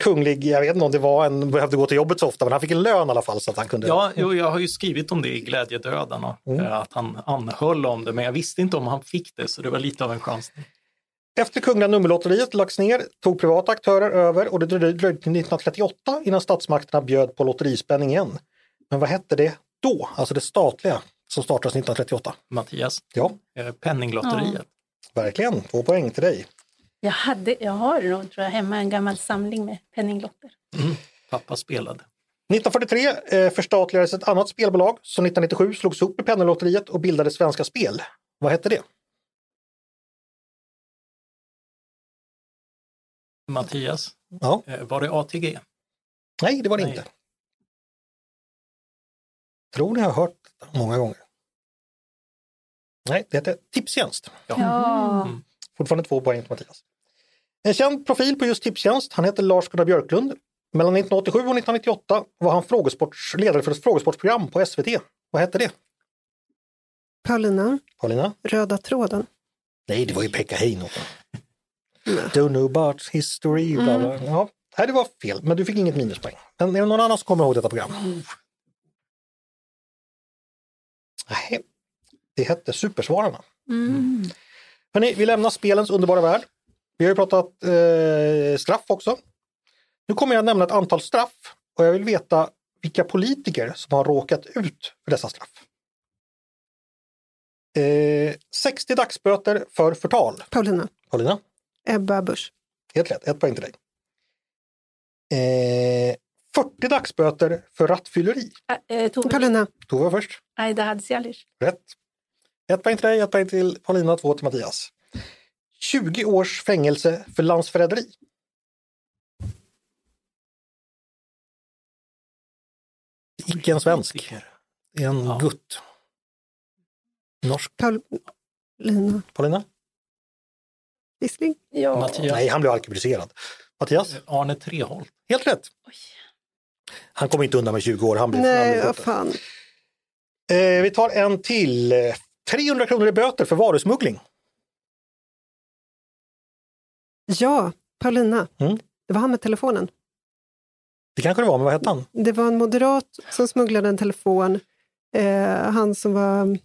kunglig, jag vet inte om det var en, behövde gå till jobbet så ofta, men han fick en lön i alla fall så att han kunde... Ja, jo, jag har ju skrivit om det i Glädjedödarna, Mm. eh, att han anhöll om det, men jag visste inte om han fick det, så det var lite av en chansning. Efter Kungliga nummerlotteriet lagts ner tog privata aktörer över och det dröjde dröjde till 1938 innan statsmakterna bjöd på lotterispänning igen. Men vad hette det då, alltså det statliga som startades 1938? Mattias, Ja, Penninglotteriet. verkligen. Två poäng till dig. Jag, hade, jag har nog tror jag, hemma en gammal samling med penninglotter. Pappa spelade. 1943 eh, förstatligades ett annat spelbolag som 1997 slogs upp i Penninglotteriet och bildade Svenska Spel. Vad hette det? Mattias, Ja, eh, var det ATG? nej, det var det Nej. inte. Tror ni har hört många gånger. Nej, det hette Tipstjänst. Ja. Mm. Fortfarande två poäng till Mattias. En känd profil på just Tipstjänst, han heter Lars-Gunnar Björklund. Mellan 1987 och 1998 var han frågesports, ledare för ett frågesportsprogram på SVT. Vad hette det? Paulina, Paulina? röda tråden. Nej, det var ju Pekka Heino. Don't know about history. Bla bla. Ja, nej, det var fel, men du fick inget minuspoäng. Men är det någon annan som kommer ihåg detta program? Nej, det hette Supersvararna. Mm. Hörrni, vi lämnar spelens underbara värld. Vi har ju pratat eh, straff också. Nu kommer jag nämna ett antal straff och jag vill veta vilka politiker som har råkat ut för dessa straff. Eh, 60 dagsböter för förtal. Paulina, Paulina, Ebba Busch. helt rätt. Ett poäng till dig. Eh, 40 dagsböter för rattfylleri. Ä- eh, Tove Paulina, Tove först. Aida Hadzialic. Rätt. Ett poäng till dig, ett poäng till Paulina, två till Mattias. 20 års fängelse för landsförräderi. Icke en svensk, en Ja. gutt. Norsk. Paulina, Paulina? Gisling. Ja. Mattias, Nej, han blev alkoholiserad. Mattias? Arne Treholt. Helt rätt. Han kommer inte undan med 20 år. Han blir, han Nej, vad fan. eh, vi tar en till. Eh, 300 kronor i böter för varusmuggling. Ja, Paulina. Mm. Det var han med telefonen. Det kanske det var, men vad hette han? Det var en moderat som smugglade en telefon. Eh, han som var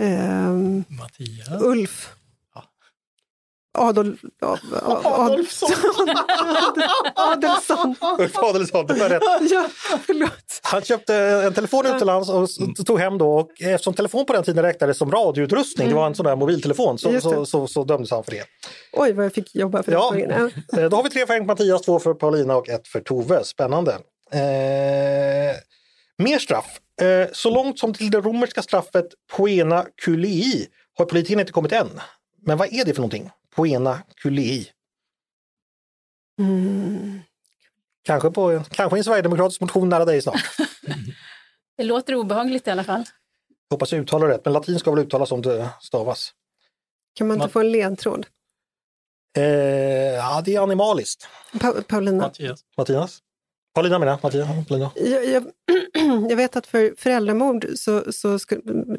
ehm, Mattias. Ulf. Ja. Adolf, A- A- Adolfsson. Adolfsson. Ulf Adelsson, det var rätt. Ja, förlåt. Han köpte en telefon utomlands och s- tog hem då och eftersom telefon på den tiden räknades som radioutrustning, det var en sån där mobiltelefon, så, det. så, så, så dömdes han för det. Oj, vad jag fick jobba för Ja. poängen. Eh, Då har vi tre på Mattias, två för Paulina och ett för Tove. Spännande. Eh, mer straff. Eh, så långt som till det romerska straffet poena culei har politikerna inte kommit än. Men vad är det för någonting? Poena culei. Mm. Kanske, på, kanske en sverigedemokratisk motion nära dig snart. Det låter obehagligt i alla fall. Hoppas jag uttalar rätt, men latin ska väl uttalas som det stavas. Kan man inte Ma- få en ledtråd? Eh, ja, det är animaliskt. Pa Paulina? Mattias. Mattias? Paulina menar jag. Mattias, Paulina. Jag, jag, jag vet att för föräldramord så, så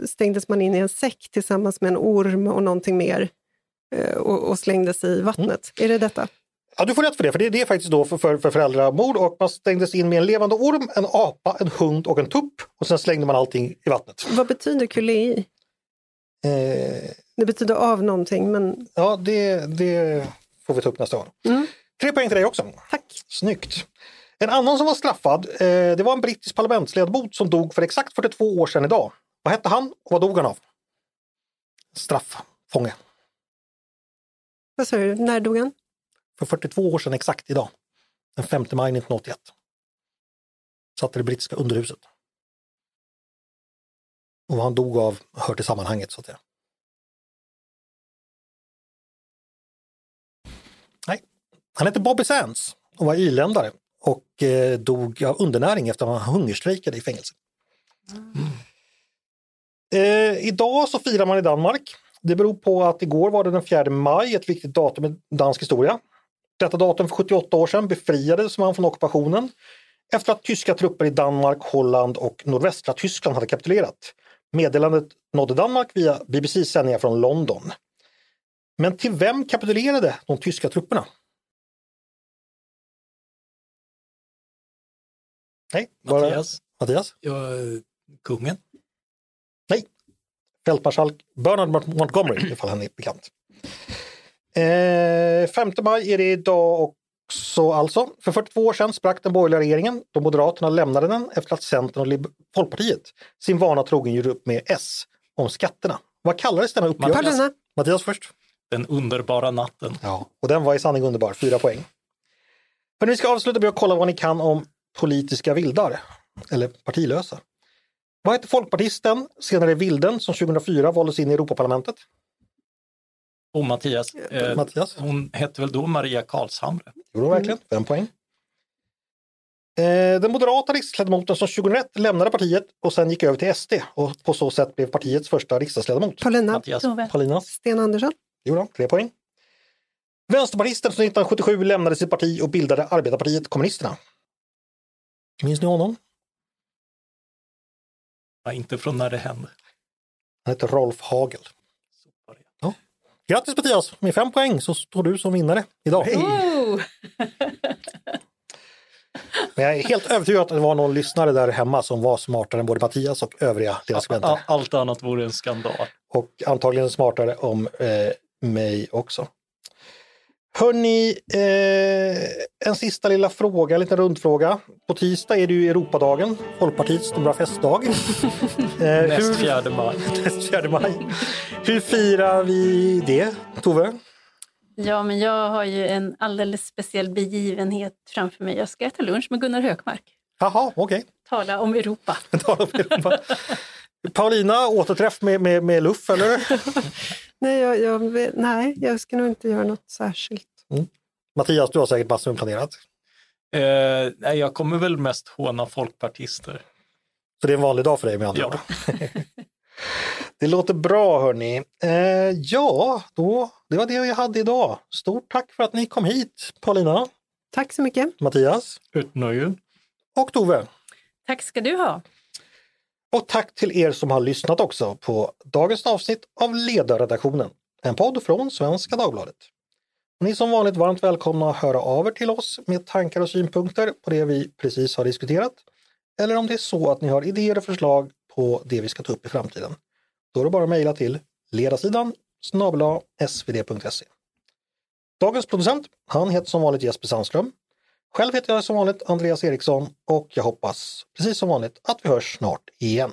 stängdes man in i en säck tillsammans med en orm och någonting mer eh, och, och slängdes i vattnet. Är det detta? Ja, du får rätt för det, för det, det är faktiskt då för, för, för föräldramord och man stängdes in med en levande orm, en apa, en hund och en tupp och sen slängde man allting i vattnet. Vad betyder kulei? Eh, Det betyder av någonting, men ja, det, det får vi ta upp nästa gång. Mm. Tre poäng till dig också. tack. Snyggt. En annan som var straffad, eh, det var en brittisk parlamentsledamot som dog för exakt 42 år sedan idag. Vad hette han och vad dog han av? Strafffånge. Vad sa du, när dog han? För 42 år sedan exakt idag. Den 5 maj 1981. Satt i det brittiska underhuset. Och vad han dog av hör till sammanhanget så att säga. Nej, han hette Bobby Sands och var irländare och eh, dog av undernäring efter att han hungerstrejkade i fängelse. Eh, idag så firar man i Danmark. Det beror på att igår var det den 4 maj, ett viktigt datum i dansk historia. Detta datum för 78 år sedan befriades man från ockupationen efter att tyska trupper i Danmark, Holland och nordvästra Tyskland hade kapitulerat. Meddelandet nådde Danmark via BBCs sändningar från London. Men till vem kapitulerade de tyska trupperna? Nej, Mattias. Mattias? Ja, kungen. Fältmarskalk Bernard Mont- Montgomery, ifall han är bekant. Eh, 5 maj är det idag också alltså. För 42 år sedan sprack den borgerliga regeringen då Moderaterna lämnade den efter att Centern och Folkpartiet sin vana trogen gjorde upp med S om skatterna. Vad kallades denna uppgörelse? Mattias först. Den underbara natten. Ja, och den var i sanning underbar, fyra poäng. Men vi ska avsluta med att kolla vad ni kan om politiska vildar, eller partilösa. Vad hette folkpartisten, senare Vilden, som 2004 valdes in i Europaparlamentet? Och Mattias. Eh, Mattias? hon hette väl då Maria Karlshamre? Gjorde hon verkligen? Fem poäng. Eh, den moderata riksdagsledamoten som 2001 lämnade partiet och sen gick över till SD och på så sätt blev partiets första riksdagsledamot. Paulina, Mattias. Tove. Paulinas? Sten Andersson. Gjorde han, tre poäng. Vänsterpartisten som 1977 lämnade sitt parti och bildade Arbetarpartiet Kommunisterna. Minns ni honom? Ja, inte från när det hände. Han heter Rolf Hagel. Det. Grattis Mattias! Med fem poäng så står du som vinnare idag. Oh! Men jag är helt övertygad att det var någon lyssnare där hemma som var smartare än både Mattias och övriga. A- Allt annat vore en skandal. och antagligen smartare om eh, mig också. Hörni, eh, en sista lilla fråga, en liten rundfråga. På tisdag är det ju Europadagen, Folkpartiets stora festdag. eh, Näst hur, fjärde maj. näst fjärde maj. Hur firar vi det, Tove? Ja, men jag har ju en alldeles speciell begivenhet framför mig. Jag ska äta lunch med Gunnar Hökmark. Jaha, okej. Tala om Europa. Tala om Europa. Paulina, återträff med, med, med luff eller? Nej jag, jag, nej, jag ska nog inte göra något särskilt. Mattias, du har säkert massor planerat. Eh, nej, jag kommer väl mest håna folkpartister. Så det är en vanlig dag för dig med andra Ja. ord. Det låter bra hörni. Eh, ja, då, det var det jag hade idag. Stort tack för att ni kom hit, Paulina, Tack så mycket. Mattias Ett nöje. och Tove. Tack ska du ha. Och tack till er som har lyssnat också på dagens avsnitt av Ledarredaktionen, en podd från Svenska Dagbladet. Ni är som vanligt varmt välkomna att höra av er till oss med tankar och synpunkter på det vi precis har diskuterat. Eller om det är så att ni har idéer och förslag på det vi ska ta upp i framtiden. Då är det bara att mejla till ledarsidan snabel svd.se. Dagens producent, han heter som vanligt Jesper Sandström. Själv heter jag som vanligt Andreas Eriksson och jag hoppas, precis som vanligt, att vi hörs snart igen.